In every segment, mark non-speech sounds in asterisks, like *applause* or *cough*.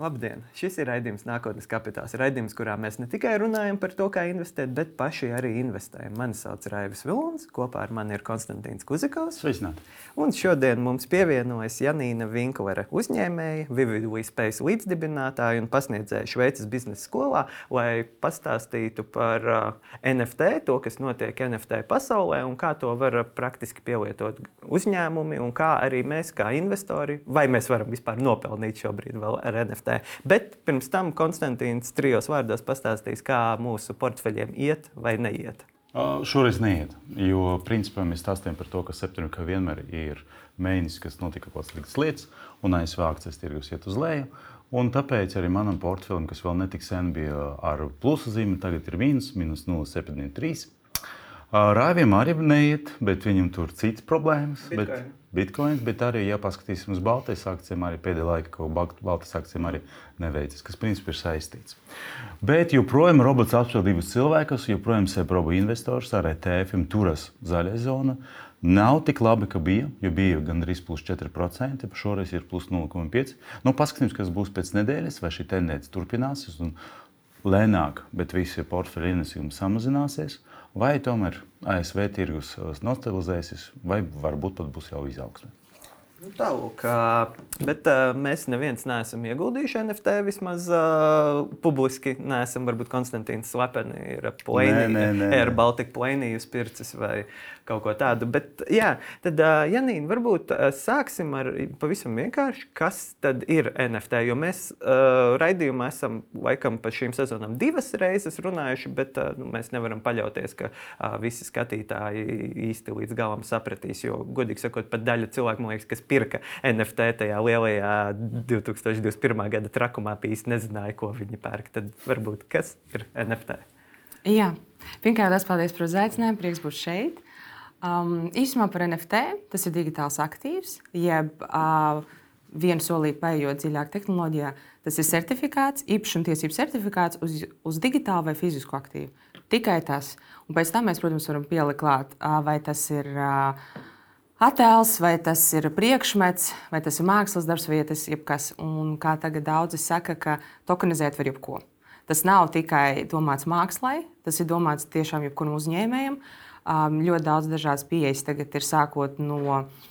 Labdien! Šis ir raidījums Nākotnes kapitāls. Raidījums, kurā mēs ne tikai runājam par to, kā investēt, bet paši arī investējam. Mani sauc Raivis Vilons, kopā ar mani ir Konstantīns Kuzikovs. Sveicināti! Un šodien mums pievienojas Janīna Vinklere, uzņēmēja, Vividu Space līdzdibinātāja un pasniedzēja Šveices biznesa skolā, lai pastāstītu par uh, NFT, to, kas notiek NFT pasaulē un kā to var praktiski pielietot uzņēmumi un kā arī mēs, kā investori, vai mēs varam vispār nopelnīt šobrīd vēl ar NFT. Bet pirms tam Konstantīns trijos vārdos pastāstīs, kā mūsu portfeļiem iet vai neiet. Šoreiz neiet, jo principā mēs stāstījām par to, ka septembrī vienmēr ir mēnesis, kas notika kaut kādas sliktas lietas, un ASV akcijas tirgus iet uz leju. Un tāpēc arī manam portfelim, kas vēl netik sen bija ar plusu zīmi, tagad ir mīnus, minus 0,73. Rāviem arī neiet, bet viņam tur ir citas problēmas. Bitcoin. Bet, Bitcoins, bet arī, ja paskatīsim uz Baltijas akcijiem, arī pēdējā laikā kā Baltijas akcijiem arī neveicas, kas principā ir saistīts. Bet joprojām robots apšauba divus cilvēkus, joprojām sev probu investors ar ETF turas zaļā zona. Nav tik labi, kā bija, jo bija gandrīz plus 4%, šoreiz ir plus 0,5%. Nu, paskatīsimies, kas būs pēc nedēļas, vai šī tendence turpināsies. Lēnāk, bet visi portfeļu ienesījumi samazināsies vai tomēr ASV tirgus uh, nostabilizēsies, vai varbūt pat būs jau izaugsme. Nu, Tālāk, bet uh, mēs neviens neesam ieguldījuši NFT. Vismaz uh, publiski neesam. Varbūt Konstantīns slepeni ir plēnījis, Air Baltica plēnījis pircis vai kaut ko tādu. Bet, jā, tad, uh, Janīna, varbūt uh, sāksim ar pavisam vienkārši, kas tad ir NFT. Jo mēs uh, raidījumā esam laikam pa šīm sezonām divas reizes runājuši, bet uh, nu, mēs nevaram paļauties, ka uh, visi skatītāji īsti līdz galam sapratīs. Jo, godīgi sakot, pat daļa cilvēku, man liekas, kas pirka NFT tajā lielajā 2021. gada trakumā, īsti nezināja, ko viņi pērk. Tad varbūt kas ir NFT? Jā, pirmkārt, liels paldies par uzaicinājumu. Prieks būt šeit. Um, īsumā par NFT tas ir digitāls aktīvs, jeb uh, vienu solīti paiet dziļāk tehnoloģijā. Tas ir certifikāts, īpašumtiesību certifikāts uz, uz digitālu vai fizisku aktīvu. Tikai tas. Un pēc tam mēs, protams, varam pielikt klāt, uh, vai tas ir. Uh, attēls, vai tas ir priekšmets, vai tas ir mākslas darbs, vai tas ir jebkas. Un kā tagad daudzi saka, ka tokenizēt var jebko. Tas nav tikai domāts mākslai, tas ir domāts tiešām jebkuram uzņēmējam. Um, ļoti daudz dažādas pieejas tagad ir sākot no uh,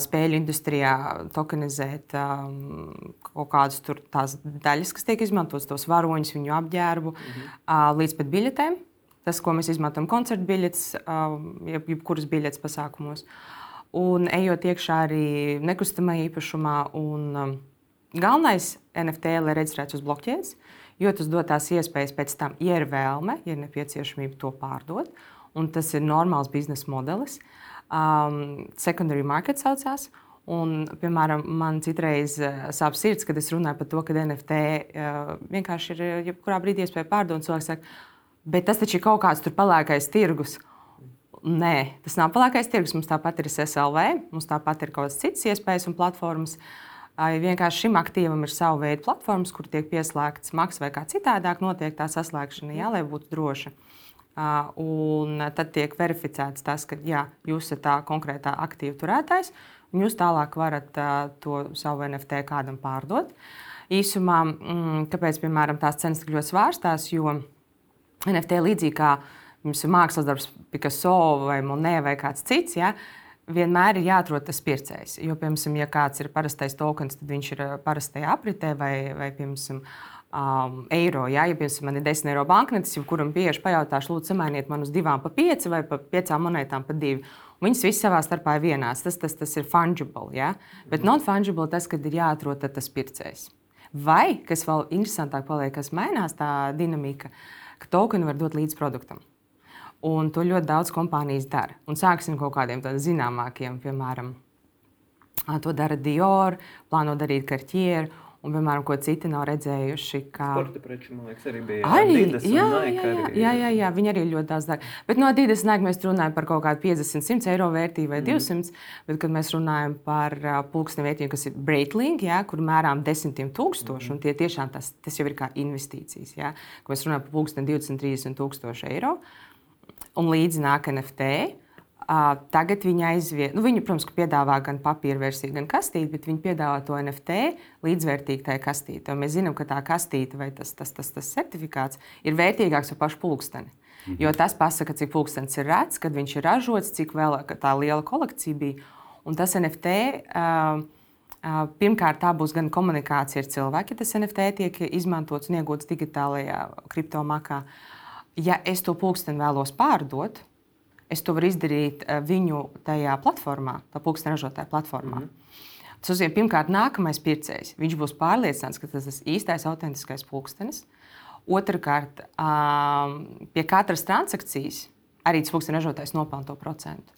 spēļu industrijā tokenizēt um, kaut kādas tās daļas, kas tiek izmantotas, tos varoņus, viņu apģērbu, mhm. uh, līdz pat biļetēm. Tas, ko mēs izmantojam, koncertu biļetes, uh, jeb, jebkuras biļetes pasākumos. Uh, un ejot iekšā arī nekustamā īpašumā. Un, um, galvenais NFT ir reģistrēts uz bloķēdes, jo tas dod tās iespējas pēc tam, ja ir vēlme, ja ir nepieciešamība to pārdot. Un tas ir normāls biznesa modelis. Um, secondary market saucās. Un, piemēram, man citreiz uh, sāp sirds, kad es runāju par to, ka NFT uh, vienkārši ir uh, jebkurā brīdī iespēja pārdot. Cilvēks saka, bet tas taču ir kaut kāds palēkais tirgus. Nē, tas nav pelēkais tirgus. Mums tāpat ir SLV, mums tāpat ir kaut kādas citas iespējas un platformas. Vienkārši šim aktīvam ir sava veida platformas, kur tiek pieslēgts maks vai kā citādāk notiek tā saslēgšana, jā, lai būtu droša. Un tad tiek verificēts tas, ka jā, jūs esat tā konkrētā aktīva turētājs, un jūs tālāk varat to savu NFT kādam pārdot. Īsumā, mm, kāpēc piemēram, tās cenas tik ļoti svārstās, jo NFT līdzīgi kā jums ir mākslas darbs, Picasso vai Monē vai kāds cits. Ja? Vienmēr ir jāatrod tas pircējs. Jo, piemēram, ja kāds ir parastais tokens, tad viņš ir uh, parastajā apritē vai, vai piemēram, um, eiro. Ja, ja piemēram, man ir 10 eiro banknotes, kuram bieži pajautāšu, lūdzu, samainiet man uz divām pa pieci vai pa piecām monētām pa divi. Viņas visas savā starpā ir vienādas. Tas, tas, tas ir fungible. Ja? Bet non-fungible tas, kad ir jāatrod tas pircējs. Vai, kas vēl interesantāk paliek, kas mainās tā dinamika, ka tokenu var dot līdz produktam. Un to ļoti daudz kompānijas dara. Un sāksim kaut kādiem tādiem zināmākiem, piemēram, to dara Dior, plāno darīt Cartier. Un, piemēram, ko citi nav redzējuši. Kā... Sporta preču, man liekas, arī bija arī, jā, jā, jā, jā, jā, jā, viņi arī ļoti daudz dara. Bet no Adidas Nike mēs runājam par kaut kādu 50, 100 eiro vērtību vai 200. Mm. Bet, kad mēs runājam par uh, pulksteni vērtību, kas ir Breitling, jā, kur mērām desmitiem tūkstoši, mm. un tie tiešām tas, tas jau ir kā investīcijas. Jā, kad mēs runājam par pulksteni 20, 30 tūkstoši eiro. Uh, un līdzi nāk NFT. Uh, tagad viņi aizviet, nu, viņi, protams, piedāvā gan papīra versiju, gan kastīti, bet viņi piedāvā to NFT līdzvērtīgi tajā kastītē. Mēs zinām, ka tā kastīte vai tas, tas, tas, tas certifikāts ir vērtīgāks par pašu pulksteni. Mhm. Jo tas pasaka, cik pulkstenis ir rēts, kad viņš ir ražots, cik vēl tā liela kolekcija bija. Un tas NFT. Uh, Pirmkārt, tā būs gan komunikācija ar cilvēku, ja tas NFT tiek izmantots un iegūts digitālajā kriptomakā. Ja es to pulksteni vēlos pārdot, es to varu izdarīt viņu tajā platformā, tā pulksteņa ražotāja platformā. Mm -hmm. Tas nozīmē, pirmkārt, nākamais pircējs. Viņš būs pārliecināts, ka tas ir īstais, autentiskais pulkstenis. Otrakārt, pie katras transakcijas arī tas pulksteņa ražotājs nopelna to procentu.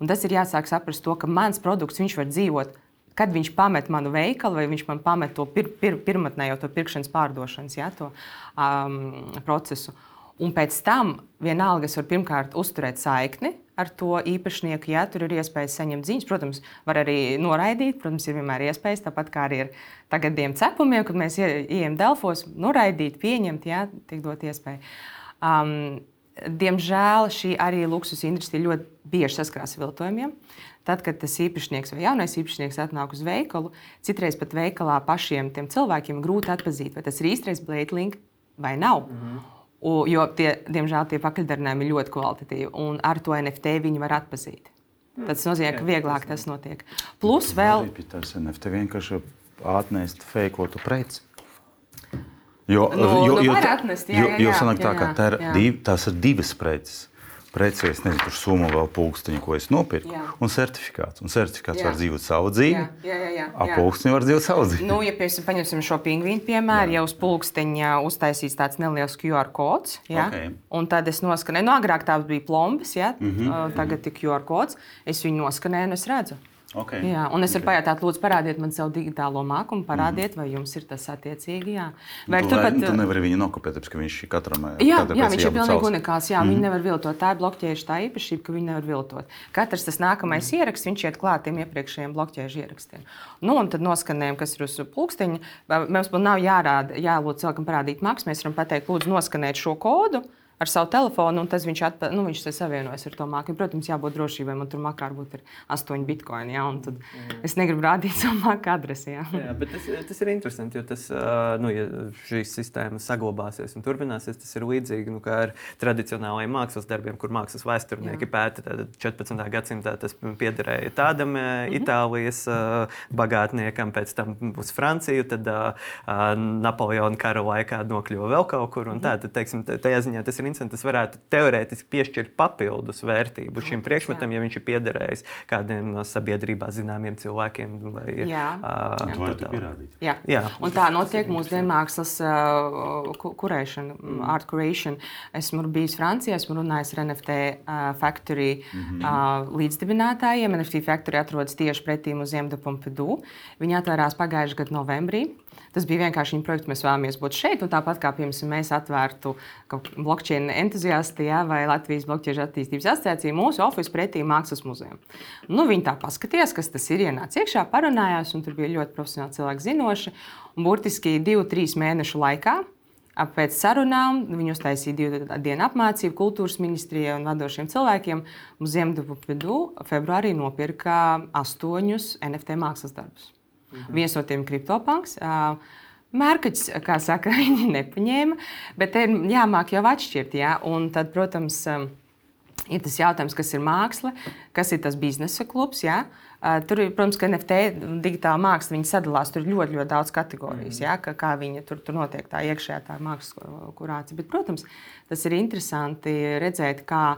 Un tas ir jāsāk saprast, to, ka mans produkts var dzīvot kad viņš pamet manu veikalu, vai viņš man pamet to pir, pir, pirmotnējo to pirkšanas, pārdošanas ja, to, um, procesu. Un pēc tam vienalga es varu pirmkārt uzturēt saikni ar to īpašnieku, ja tur ir iespējas saņemt ziņas. Protams, var arī noraidīt, protams, ir vienmēr iespējas, tāpat kā arī ar tagadiem cepumiem, kad mēs ejam Delfos, noraidīt, pieņemt, ja tiek dot iespēju. Um, diemžēl šī arī luksus industrija ļoti bieži saskarās ar viltojumiem. Tad, kad tas īpašnieks vai jaunais īpašnieks atnāk uz veikalu, citreiz pat veikalā pašiem cilvēkiem grūti atpazīt, vai tas ir īstais blēdlings vai nav. Mm -hmm. U, jo, tie, diemžēl, tie pakaļdarinājumi ir ļoti kvalitatīvi, un ar to NFT viņi var atpazīt. Mm. Tas nozīmē, ka vieglāk tas notiek. Plus vēl. Tas NFT vienkārši atnest feikotu preci. Jo, nu, jo, nu, jo, atnest, jā, jā, jā, jo, jo sanāk tā, jā, ka tā ir jā. div, tās ir divas preces preci, es nezinu, par summu vēl pulksteņu, ko es nopirku, jā. un certifikāts. Un certifikāts jā. var dzīvot savu dzīvi. Jā, jā, jā. jā. A pulksteņi var dzīvot savu dzīvi. Nu, ja piemēram, paņemsim šo pingvīnu piemēru, ja uz pulksteņa uztaisīs tāds neliels QR kods, ja, okay. un tad es noskanēju, nu, agrāk tās bija plombas, ja, mm -hmm. tagad ir QR kods, es viņu noskanēju un es redzu. Okay. Jā, un es varu okay. pajautāt, lūdzu, parādiet man savu digitālo mākumu, parādiet, mm. vai jums ir tas attiecīgi. Jā, vai tu, turpat, tu nevari viņu nokopēt, tāpēc ka viņš ir katram. Jā, jā viņš ir pilnīgi unikāls. Jā, mm. viņi nevar viltot. Tā ir blokķēža tā īpašība, ka viņi nevar viltot. Katrs tas nākamais mm. ieraksts, viņš iet klāt tiem iepriekšējiem blokķēža ierakstiem. Nu, un tad noskanējam, kas ir uz pulksteņa. Mums nav jārāda, jālūdz cilvēkam parādīt maksu. Mēs varam pateikt, lūdzu, noskanēt šo kodu ar savu telefonu, un tas viņš, atpa, nu, viņš savienojas ar to māku. Protams, jābūt drošībai. Man tur makā varbūt ir 8 bitkoini, ja, un tad mm. es negribu rādīt *laughs* savu māku adresi. Ja. Jā, bet tas, tas ir interesanti, jo tas, nu, ja šīs sistēmas saglabāsies un turpināsies, tas ir līdzīgi nu, ar tradicionālajiem mākslas darbiem, kur mākslas vēsturnieki Jā. pēta. 14. gadsimtā tas piederēja tādam mm -hmm. Itālijas bagātniekam, pēc tam uz Franciju, tad Napoleona kara laikā nokļuva vēl kaut kur. Tā, tad, teiksim, tajā ziņā tas ir interesanti. Tas varētu teorētiski piešķirt papildus vērtību šim priekšmetam, ja viņš ir piederējis kādiem no sabiedrībā zināmiem cilvēkiem. Vai, jā, uh, jā. tā pierādīt. Jā. Jā. Un tā notiek mūsdienu mākslas uh, kurēšana, mm. art curation. Esmu bijis Francijā, esmu runājis ar NFT uh, Factory mm -hmm. uh, līdzdibinātājiem. NFT Factory atrodas tieši pretī muzeja de Pompidou. Viņi atvērās pagājušā gada novembrī. Tas bija vienkārši viņa projekts, mēs vēlamies būt šeit. Tāpat kā piemēram, mēs atvērtu blockchain entuziasti ja, vai Latvijas blockchain attīstības asociāciju, mūsu oficiālu pretī Mākslas muzejam. Nu, viņi tā paskatījās, kas tas ir, ienāca iekšā, parunājās, un tur bija ļoti profesionāli cilvēki zinoši. Burtiski divu, trīs mēnešu laikā Pēc sarunām viņi uztaisīja divu dienu apmācību kultūras ministrijai un vadošiem cilvēkiem. Ziemdevu februārī nopirka astoņus NFT mākslas darbus. Mhm. Viens no tiem ir kriptopanks. Mērķis, kā saka, *laughs* viņi nepaņēma, bet te ir jāmāk jau atšķirt. Jā? Un tad, protams, ir tas jautājums, kas ir māksla, kas ir tas biznesa klubs. Jā? Tur ir, protams, ka NFT digitāla māksla sadalās. Tur ļoti, ļoti daudz kategorijas, mm. ja, kā, kā viņa tur, tur notiek, tā iekšējā tā mākslas kurācija. Bet, protams, tas ir interesanti redzēt, kā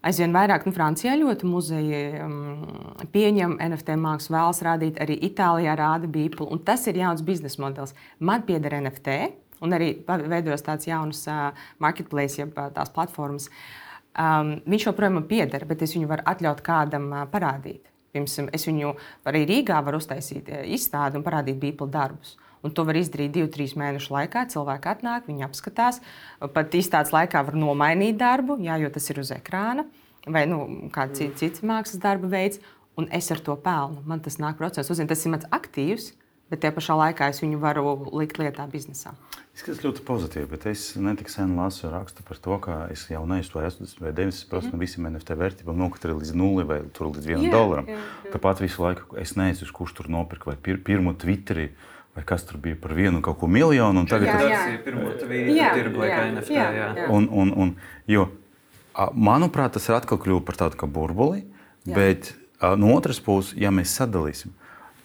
Aizvien vairāk nu, Francijā ļoti muzeji um, pieņem NFT mākslu, vēlas rādīt, arī Itālijā rāda Bībeli. Tas ir jauns biznesa modelis. Man pieder NFT, un arī veidojas tāds jauns uh, marketplace, jeb uh, tās platformas. Um, viņš joprojām man pieder, bet es viņu varu atļaut kādam uh, parādīt. Piemēram, es viņu arī Rīgā varu uztaisīt izstādi un parādīt Bībeli darbus. Un to var izdarīt divu, trīs mēnešu laikā. Cilvēki atnāk, viņi apskatās. Pat izstādes laikā var nomainīt darbu, jā, jo tas ir uz ekrāna vai nu, kāds cits, cits mākslas darba veids. Un es ar to pelnu. Man tas nāk procesā. Uzzinu, tas ir mans aktīvs, bet tie pašā laikā es viņu varu likt lietā biznesā. Izskatās ļoti pozitīvi, bet es netik sen lasu rakstu par to, ka es jau neiztuvu 80 vai 90% mm -hmm. no visiem NFT vērtībām nokrita līdz nulli vai līdz vienam yeah, dolāram. Yeah, yeah. Tāpat visu laiku es nezinu, kurš tur nopirka vai pir pirmo Twitterī. Vai kas tur bija par vienu kaut ko miljonu? Tagad jā, tas ir kā NFT. Jā, jā. Un, un, un, jo, manuprāt, tas ir atkal kļuvis par tādu kā burbuli. Jā. Bet no otras puses, ja mēs sadalīsim,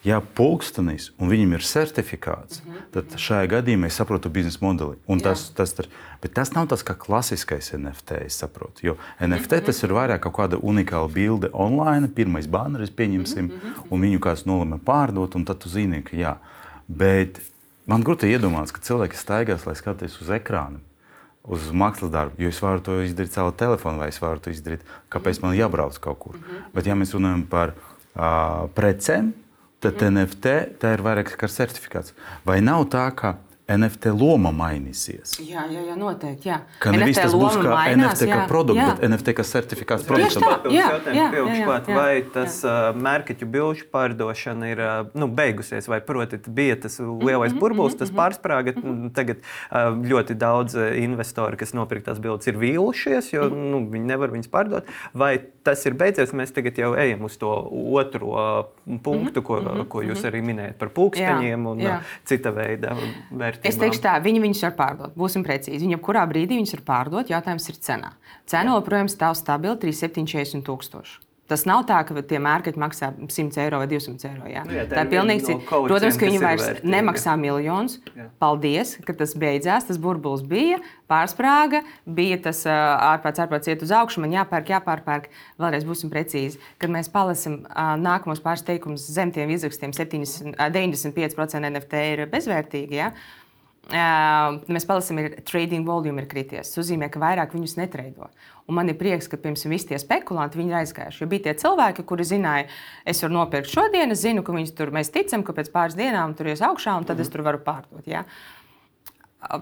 ja pulkstenis un viņam ir certifikāts, mm -hmm. tad šajā gadījumā es saprotu biznesa modeli. Tas, tas, tas, bet tas nav tas kā klasiskais NFT. Saprotu, jo NFT mm -hmm. tas ir vairāk kaut kāda unikāla bilde online, pirmais baneris pieņemsim, mm -hmm. un viņu kāds nolēma pārdot, un tad tu zini, ka jā. Bet man grūti iedomāties, ka cilvēki staigās, lai skatītos uz ekrānu. Uz mākslas darbu, jo es varu to izdarīt caur telefonu, vai es varu to izdarīt, kāpēc man jābrauc kaut kur. Mm -hmm. Bet, ja mēs runājam par uh, precēm, tad mm. NFT tā ir vairāk kā certifikāts. Vai nav tā, ka NFT loma mainīsies. Jā, jā, jā noteikti. Jā. Ka nevis tas būs kā mainās, NFT kā produkts, bet NFT kā certifikāts jā, jā, jā, jā, vai tas uh, mērķu bilžu pārdošana ir uh, nu, beigusies, vai proti bija tas lielais mm -hmm, burbulis, tas pārsprāga. Mm -hmm. Tagad uh, ļoti daudz investori, kas nopirka tās bildes, ir vīlušies, jo mm -hmm. nu, viņi nevar viņas pārdot. Vai tas ir beidzies, mēs tagad jau ejam uz to otro uh, punktu, ko, mm -hmm. ko jūs arī minējat par pulksteņiem un jā. cita veida vērtībām vērtībām. Es teikšu tā, viņi viņus var pārdot. Būsim precīzi. Viņi jebkurā brīdī viņus var pārdot. Jautājums ir cenā. Cena joprojām stāv stabili 3740 tūkstoši. Tas nav tā, ka tie mērķi maksā 100 eiro vai 200 eiro. Jā. Nu, jā, tā, ir pilnīgi cita. No Protams, ka viņi vairs vērtīgi. nemaksā miljonus. Jā. Paldies, ka tas beidzās. Tas burbulis bija, pārsprāga, bija tas ārpēc, ārpēc iet uz augšu. Man jāpērk, jāpārpērk. Vēlreiz būsim precīzi. Kad mēs palasam nākamos pāris teikumus zem tiem izrakstiem, 70, 95% NFT ir bezvērtīgi. Jā. Uh, mēs palasām, ka trading volume ir krities. Tas nozīmē, ka vairāk viņus netreido. Un man ir prieks, ka pirms visi tie spekulanti ir aizgājuši. Jo bija tie cilvēki, kuri zināja, es varu nopirkt šodien, es zinu, ka viņus tur mēs ticam, ka pēc pāris dienām tur ies augšā, un tad es mhm. tur varu pārdot. Ja?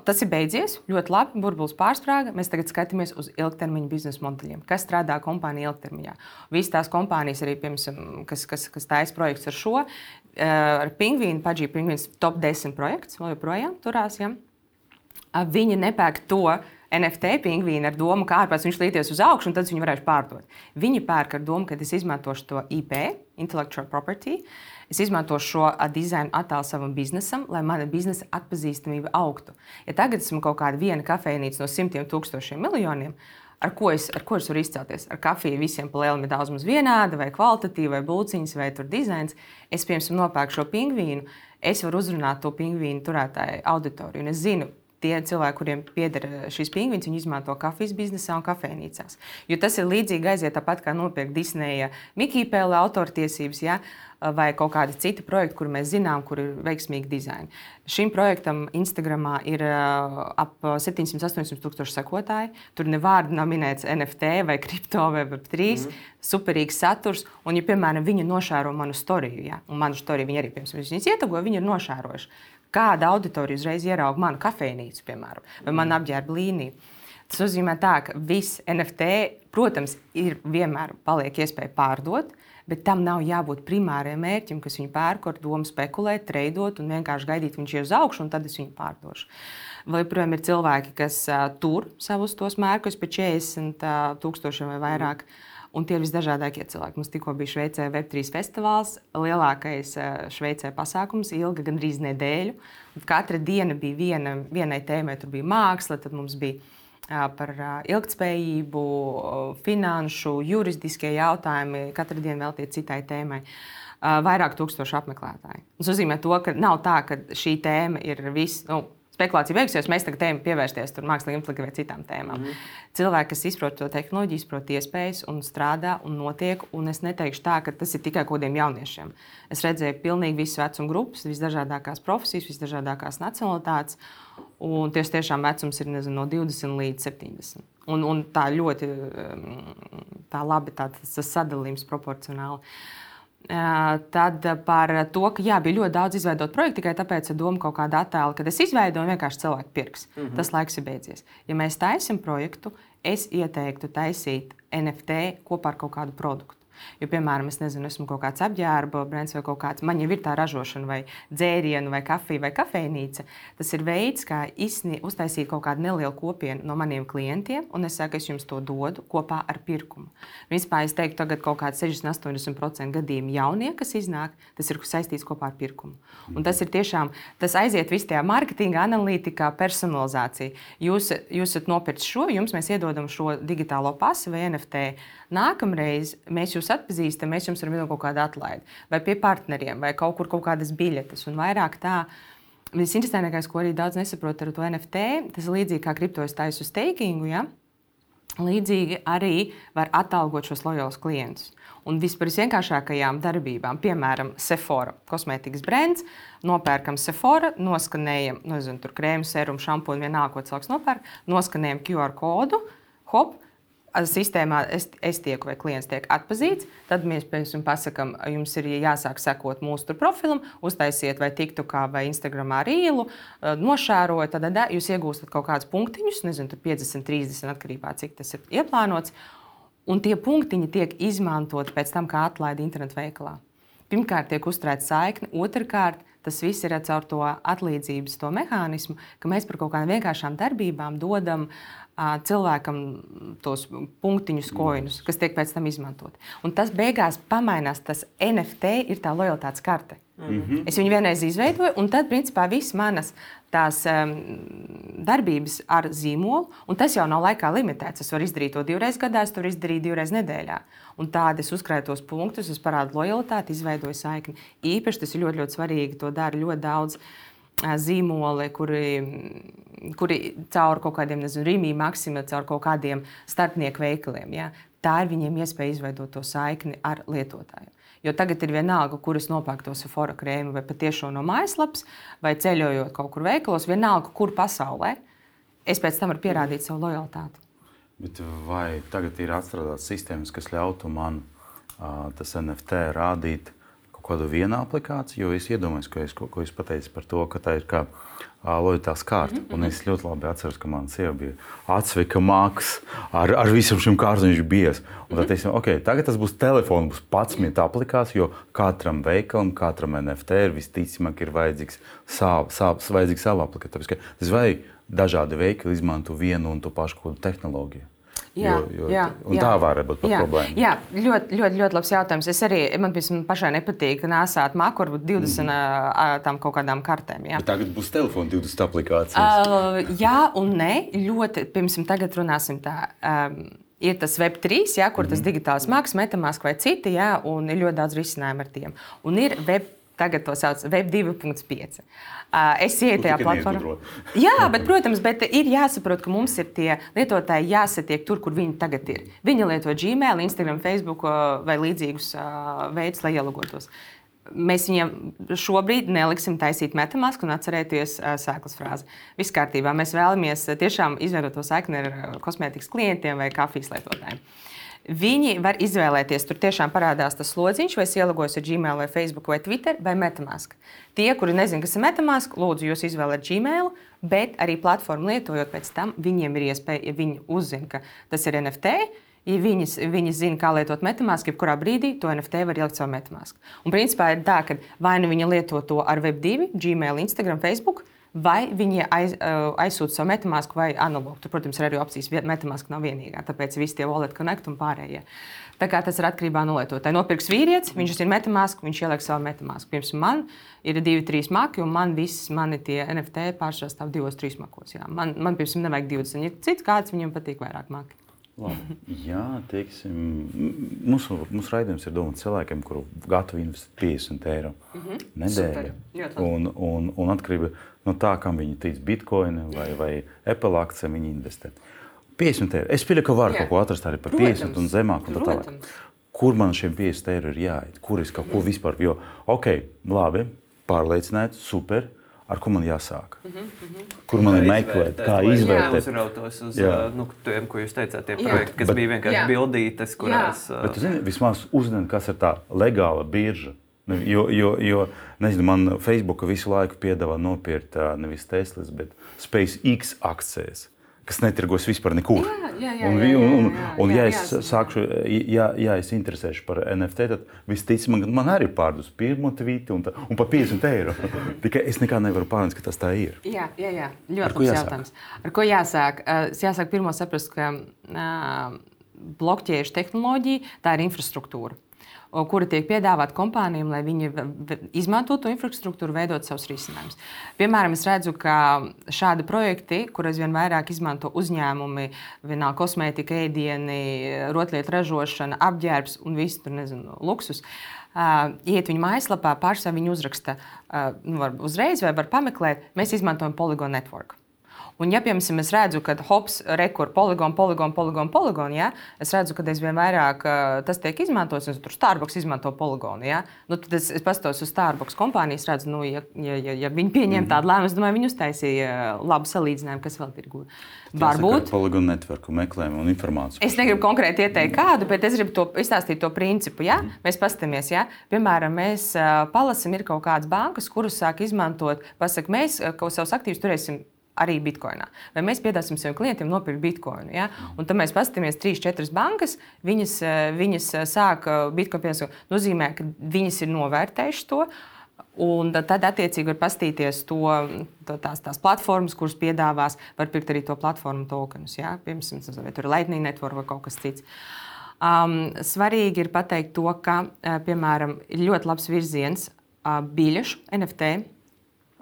Tas ir beidzies, ļoti labi. Burbulis pārsprāga. Mēs tagad skatāmies uz ilgtermiņa biznesa modeļiem, kas strādā kompānijā ilgtermiņā. Visas tās kompānijas, arī, piemēram, kas, kas, kas taisa projekts ar šo, ar Pingvīnu, Paģī Pingvīns top 10 projekts, vēl joprojām turās. Ja? Viņi nepērk to NFT pingvīnu ar domu, ka ārpus viņš līties uz augšu, un tad viņi varēs pārdot. Viņi pērk ar domu, ka es izmantošu to IP, intellectual property. Es izmantošu šo dizainu attēlu savam biznesam, lai mana biznesa atpazīstamība augtu. Ja tagad esmu kaut kāda viena kafejnīca no simtiem tūkstošiem miljoniem, ar ko es, ar ko es varu izcelties? Ar kafiju visiem palēlim ir daudz maz vienāda, vai kvalitatīva, vai būciņas, vai tur dizains. Es, piemēram, nopērku šo pingvīnu, es varu uzrunāt to pingvīnu turētāju auditoriju. Un es zinu, tie cilvēki, kuriem pieder eh, šis pingvīns, viņi izmanto kafijas biznesā un kafejnīcās. Jo tas ir līdzīgi aiziet tāpat kā nopirkt Disneja Mikija Pēle autortiesības. Ja? Vai kaut kādi citi projekti, kur mēs zinām, kur ir veiksmīgi dizaini. Šim projektam Instagram ir uh, ap 700-800 tūkstoši sekotāji. Tur nevārdu nav minēts NFT vai kripto vai Web3. Mm. Superīgs saturs. Un, ja, piemēram, viņi nošāro manu storiju, ja? un manu storiju viņi arī, piemēram, viņas ietegoja, viņi ir nošārojuši kāda auditorija uzreiz ierauga manu kafejnīcu, piemēram, vai manu apģērbu līniju. Tas nozīmē, tā, ka viss NFT, protams, ir vienmēr paliek iespēja pārdot, bet tam nav jābūt primārajam mērķim, kas viņu pērk ar domu spekulēt, treidot un vienkārši gaidīt, viņš uz augšu, un tad es viņu pārdošu. Vai joprojām ir cilvēki, kas uh, tur savus tos mērķus pēc 40 uh, tūkstošiem vai vairāk. Mm Un tie ir visdažādākie cilvēki. Mums tikko bija Šveicē Web3 festivāls, lielākais eh, Šveicē pasākums, ilga gandrīz nedēļu. Katra diena bija viena, vienai tēmai. Tur bija māksla, tad mums bija par ilgspējību, finanšu, juridiskie jautājumi. Katra diena veltīta citai tēmai. Vairāk tūkstošu apmeklētāju. Tas nozīmē, to, ka nav tā, ka šī tēma ir viss. Nu, spekulācija beigsies, mēs tagad ejam pievērsties mākslīgiem inteleektam vai citām tēmām. Mm. Cilvēki, kas izprot to tehnoloģiju, izprot iespējas un strādā un notiek, un es neteikšu tā, ka tas ir tikai kaut kādiem jauniešiem. Es redzēju pilnīgi visas vecuma grupas, visdažādākās profesijas, visdažādākās nacionalitātes, un tieši tiešām vecums ir nezinu, no 20 līdz 70. Un, un tā ļoti tā labi tā, tas sadalījums proporcionāli. Uh, Tad par to, ka jā, bija ļoti daudz izveidot projektu tikai tāpēc, ka doma kaut kāda attēla, kad es izveidoju, vienkārši cilvēki pirks. Mm -hmm. Tas laiks ir beidzies. Ja mēs taisām projektu, es ieteiktu taisīt NFT kopā ar kaut kādu produktu. Jo, piemēram, es nezinu, esmu kaut kāds apģērba brands vai kaut kāds, man jau ir tā ražošana, vai dzērienu, vai kafija, vai kafejnīca. Tas ir veids, kā izsni, uztaisīt kaut kādu nelielu kopienu no maniem klientiem, un es saku, es jums to dodu kopā ar pirkumu. Vispār es teiktu, tagad kaut kāds 60-80% gadījumu jaunie, kas iznāk, tas ir saistīts kopā ar pirkumu. Un tas ir tiešām, tas aiziet viss tajā mārketinga, analītikā, personalizācijā. Jūs, jūs esat nopircis šo, jums mēs iedodam šo digitālo pasu vai NFT. Nākamreiz mēs jūs atpazīstam, mēs jums varam iedot kaut kādu atlaidi, vai pie partneriem, vai kaut kur kaut kādas biļetes. Un vairāk tā, visinteresantākais, ko arī daudz nesaprot ar to NFT, tas ir līdzīgi kā kriptojas taisa uz stakingu. Ja? Līdzīgi arī var atalgot šos lojālus klientus. Un vispār vienkāršākajām darbībām, piemēram, Sephora kosmētikas brands, nopērkam Sephora, noskanējam, nu, nezinu, tur krēmu, serumu, šampūnu, vienalga, ko cilvēks nopērk, noskanējam QR kodu, hop, sistēmā es, es tieku vai klients tiek atpazīts, tad mēs pēc tam pasakām, jums ir jāsāk sekot mūsu profilam, uztaisiet vai TikTokā vai Instagramā rīlu, nošērojot, tad jūs iegūstat kaut kādus punktiņus, nezinu, 50, 30 atkarībā no cik tas ir ieplānots. Un tie punktiņi tiek izmantoti pēc tam kā atlaide internetu veikalā. Pirmkārt, tiek uzturēta saikne, otrkārt, tas viss ir caur to atlīdzības to mehānismu, ka mēs par kaut kādām vienkāršām darbībām dodam uh, cilvēkam tos punktiņus, koinus, kas tiek pēc tam izmantot. Un tas beigās pamainās. Tas NFT ir tā lojalitātes karte. Mm -hmm. Es viņu vienreiz izveidoju, un tad, principā, visas manas tās um, darbības ar zīmolu, un tas jau nav laikā limitēts. Es varu izdarīt to divreiz gadā, es to varu izdarīt divreiz nedēļā. Un tādi es uzkrāju tos punktus, es parādu lojalitāti, izveidoju saikni. Īpaši tas ir ļoti, ļoti svarīgi. To dara ļoti daudz zīmoli, kuri, kuri caur kaut kādiem, nezinu, Rīgā, Maksima, caur kaut kādiem starpnieku veikaliem. Ja? Tā ir viņiem iespēja izveidot to saikni ar lietotāju. Jo tagad ir vienalga, kur es nopērku to Sephora krēmu, vai patiešām no mājaslapas, vai ceļojot kaut kur veikalos, vienalga, kur pasaulē. Es pēc tam varu pierādīt savu lojalitāti. Bet vai tagad ir atstrādāts sistēmas, kas ļautu man uh, tas NFT rādīt? Kādu vienu aplikāciju, jo es iedomājos, ko, es, ko, ko jūs pateicāt par to, ka tā ir kā loģitātes kārta. Mm -hmm. Un es ļoti labi atceros, ka mana sieva bija atsvika māksla ar, ar visam šim kārtam, viņš bija bies. Un tad teiksim, ok, tagad tas būs telefons, būs 11 aplikācijas, jo katram veikalam, katram NFT ir visticamāk ir vajadzīgs savu, savu, vajadzīgs savu aplikāciju. Tas vai dažādi veikali izmanto vienu un to pašu tehnoloģiju. Jā, jo, jo, jā, jā. tā var būt jā, problēma. Jā, ļoti, ļoti, ļoti labs jautājums. Es arī man pašai nepatīk nesāt māku, varbūt 20 mm. tam kaut kādām kartēm. Jā. Bet tagad būs telefona 20 aplikācijas. Uh, jā, un nē, ļoti. Pirmsim, tagad runāsim tā. Um, ir tas Web3, ja, kur tas mm -hmm. digitāls mākslinieks, metamask vai citi, ja, un ir ļoti daudz risinājumu ar tiem. Un ir Web, tagad to sauc Web 2.5. Es ieju tajā platformā. Jā, bet, protams, bet ir jāsaprot, ka mums ir tie lietotāji jāsatiek tur, kur viņi tagad ir. Viņi lieto Gmail, Instagram, Facebook vai līdzīgus veidus, lai ielogotos. Mēs viņiem šobrīd neliksim taisīt metamasku un atcerēties sēklas frāzi. Viss kārtībā. Mēs vēlamies tiešām izveidot to saikni ar kosmētikas klientiem vai kafijas lietotājiem. Uh, Viņi var izvēlēties, tur tiešām parādās tas slodziņš, vai ielagos ar Gmail, vai Facebook, vai Twitter, vai Metamask. Tie, kuri nezina, kas ir Metamask, lūdzu, jūs izvēlēt Gmail, bet arī platformu lietojot pēc tam, viņiem ir iespēja, ja viņi uzzina, ka tas ir NFT. Ja viņas, viņas zina, kā lietot metamāsku, jebkurā brīdī to NFT var ielikt savā metamāskā. Un principā ir tā, ka vai nu viņi lieto to ar Web2, Gmail, Instagram, Facebook, vai viņi aiz, aizsūta savu metamāsku vai analogu. Tur, protams, ir arī opcijas, ka metamāska nav vienīgā, tāpēc visi tie wallet connect un pārējie. Tā kā tas ir atkarībā no lietotāja. Nopirks vīrietis, viņš ir metamāsku, viņš ieliek savu metamāsku. Pirms man ir divi, trīs maki, un man viss mani tie NFT pārsvarā stāv divos, trīs makos. Jā. Man, man pirms tam nevajag 20. Ja cits kāds viņam patīk vairāk maki. Labi. *laughs* Jā, teiksim, mūsu, mūsu raidījums ir domāts cilvēkiem, kuri gatavi investēt 50 eiro mm -hmm. nedēļā. Un, un, un atkarībā no tā, kam viņi tic, bitkoina vai, vai Apple akcija, viņi investē. 50 eiro. Es pieļauju, ka var Jā. kaut ko atrast arī par protams, 50 un zemāk. Un tā Kur man šiem 50 eiro ir jāiet? Kur es kaut ko mm. vispār? Jo, ok, labi, pārliecināts, super ar ko man jāsāk. Mm -hmm. Kur man ir meklēt, kā izvērtēt? Uzrautos uz jā. nu, tiem, ko jūs teicāt, tie jā. projekti, kas bet, bija vienkārši jā. bildītes, kurās. Jā. Bet, zini, vismaz uzzināt, kas ir tā legāla birža. Nu, jo, jo, jo nezinu, man Facebook visu laiku piedāvā nopirkt nevis Teslas, bet SpaceX akcijas. Kas netirgos vispār nekur. Jā, jā, jā, un, un, ja es sākšu, ja, ja es interesēšu par NFT, tad visticamāk man, arī ir pārdus pirmo tvītu un, tā- un par 50 eiro. *laughs* Tikai es nekā nevaru pārnest, ka tas tā ir. Jā, jā, jā. Ar ļoti ko labs jautājums. Ar ko jāsāk? Uh, jāsāk pirmo saprast, ka uh, blokķēžu tehnoloģija tā ir infrastruktūra. Kura tiek piedāvāta kompānijām, lai viņi izmantotu to infrastruktūru, veidot savus risinājumus. Piemēram, es redzu, ka šādi projekti, kur aizvien vairāk izmanto uzņēmumi, vienalga kosmētika, ēdieni, rotaļlietu ražošana, apģērbs un viss tur, nezinu, luksus. Uh, iet viņa mājaslapā, pašā viņa uzraksta, uh, nu, var uzreiz vai var pameklēt, mēs izmantojam Polygon Network. Un, ja, piemēram, es redzu, ka hops, rekur, poligonu, poligonu, poligonu, poligonu, ja, es redzu, ka aizvien vairāk tas tiek izmantots, un tur Starbucks izmanto poligonu. Ja, nu, tad es, es paskatos uz Starbucks kompāniju, es redzu, nu, ja, ja, ja, ja viņi pieņem tādu lēmumu, es domāju, viņi uztaisīja labu salīdzinājumu, kas vēl tirgu. Varbūt. Poligonu networku meklējumu un informāciju. Es negribu konkrēti ieteikt kādu, bet es gribu to izstāstīt to principu. Ja? Mēs paskatāmies, ja? piemēram, mēs palasām, ir kaut kādas bankas, kuras sāk izmantot, pasakot, mēs kaut savus aktīvus turēsim. Arī bitkoinā. Vai mēs piedāvāsim saviem klientiem nopirkt bitkoinu? Ja? Un tad mēs paskatāmies, trīs, četras bankas, viņas, uh, viņas uh, sāk uh, bitkoinu piesaukt. nozīmē, ka viņas ir novērtējušas to. Un tad, attiecīgi, var paskatīties to, to tās, tās platformas, kuras piedāvās, var pirkt arī to platformu tokenus. Ja? Piemēram, vai tur ir Lightning Network vai kaut kas cits. Um, svarīgi ir pateikt to, ka, piemēram, ir ļoti labs virziens uh, biļešu NFT.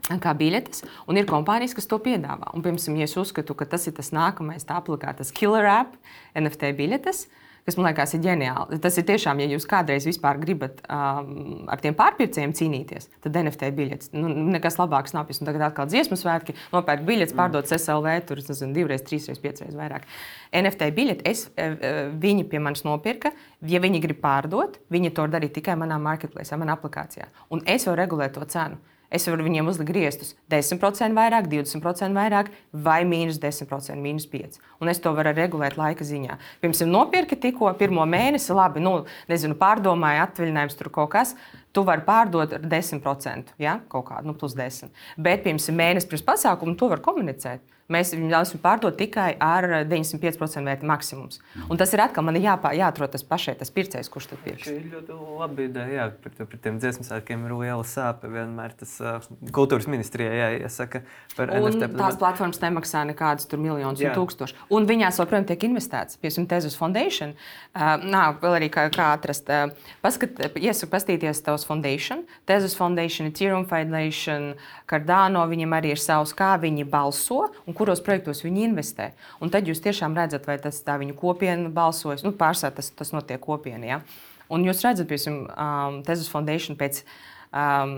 Kā biļetes, un ir kompānijas, kas to piedāvā. Un, piemēram, ja es uzskatu, ka tas ir tas nākamais, tā aplikāta, tas killer app, NFT biļetes, kas man liekas, ir ģeniāli. Tas ir tiešām, ja jūs kādreiz vispār gribat um, ar tiem pārpircējiem cīnīties, tad NFT biļetes. Nu, nekas labāks nav. Un tagad atkal dziesmu svētki, nopērk biļetes, pārdot SLV, tur nezinu, divreiz, trīsreiz, piecreiz vairāk. NFT biļeti es, eh, eh, viņi pie manis nopirka. Ja viņi grib pārdot, viņi to darīt tikai manā marketplace, manā aplikācijā. Un es varu regulēt to cenu. Es varu viņiem uzlikt griestus 10% vairāk, 20% vairāk, vai mīnus 10%, mīnus 5%. Un es to varu regulēt laika ziņā. Pirms tam nopirka tikko pirmo mēnesi, labi, nu, nezinu, pārdomāju, atvaļinājums tur kaut kas. Tu vari pārdot ar 10%, ja? kaut kādu, nu, plus 10. Bet pirms mēneša pirms pasākuma to var komunicēt. Mēs viņu ļausim pārdot tikai ar 95% vērtību maksimums. Un tas ir atkal man jāpā, jāatrod tas pašai, tas pircējs, kurš to pirks. Šī ir ļoti laba ideja. Jā, par, par tiem dziesmu svētkiem ir liela sāpe. Vienmēr tas uh, kultūras ministrijai jāiesaka par Un NFT. tās platformas nemaksā nekādus miljonus un tūkstošus. Un viņās joprojām tiek investēts. Piemēram, Tezos Foundation. Uh, nav vēl arī kā, kā atrast. Uh, paskat, iesaku paskatīties tos Foundation. Tezos Foundation, Ethereum Foundation, Cardano. Viņiem arī ir savs, kā viņi balso un kuros projektos viņi investē. Un tad jūs tiešām redzat, vai tas tā viņu kopiena balsojas. Nu, Pārsvarā tas, tas notiek kopienā. Ja? Un jūs redzat, piemēram, um, Tezos Foundation pēc. Um,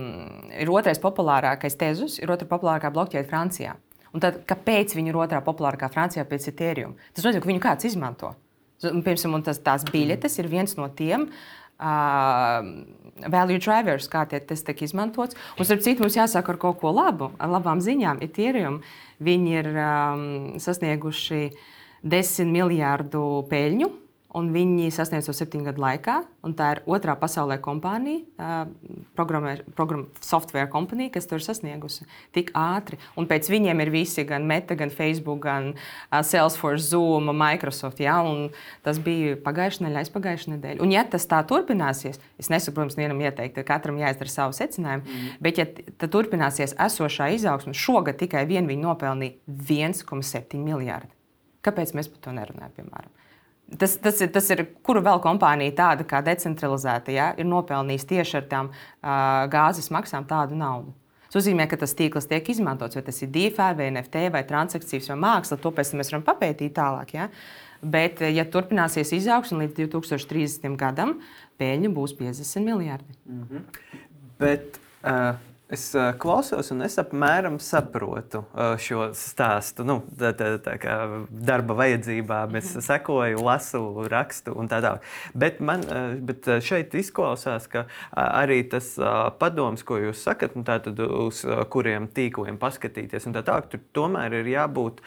ir otrais populārākais tezus, ir otrā populārākā blokķēde Francijā. Un tad, kāpēc viņi ir otrā populārākā Francijā pēc Ethereum? Tas nozīmē, ka viņu kāds izmanto. Un, piemēram, tas, tās biļetes ir viens no tiem. Uh, value drivers, kā tie, tas tiek izmantots. Un, starp citu, mums jāsāk ar kaut ko labu, ar labām ziņām. Ethereum viņi ir um, sasnieguši 10 miljārdu peļņu, un viņi sasniedz to septiņu gadu laikā. un Tā ir otrā pasaulē kompānija, uh, programmē- program, software kompānija, kas to ir sasniegusi tik ātri. Un pēc viņiem ir visi, gan Meta, gan Facebook, gan Salesforce, Zoom, Microsoft. Ja? un Tas bija pagājušā nedēļa, aizpagājušā nedēļa. Un, ja tas tā turpināsies, es nesaku, protams, vienam ieteikt, ka katram jāizdara savu secinājumu, mm. bet, ja turpināsies esošā izaugsme, šogad tikai vien viņi nopelnīja 1,7 miljardu. Kāpēc mēs par to nerunājam? Piemēram? Tas, tas, ir, tas ir, kuru vēl kompānija tāda kā decentralizēta, ja, ir nopelnījusi tieši ar tām uh, gāzes maksām tādu naudu. Tas nozīmē, ka tas tīkls tiek izmantots, vai tas ir DeFi, vai NFT, vai transakcijas, vai māksla. To pēc tam mēs varam papētīt tālāk. Ja. Bet, ja turpināsies izaugsme līdz 2030. gadam, pēļņa būs 50 miljardi. Bet uh, es uh, klausos, un es apmēram saprotu uh, šo stāstu. Nu, tā, tā, tā kā darba vajadzībām es sekoju, lasu, rakstu un tā tālāk. Bet, man, uh, bet šeit izklausās, ka arī tas padoms, ko jūs sakat, nu, tātad uz kuriem tīkliem paskatīties, un tā tālāk, tur tomēr ir jābūt.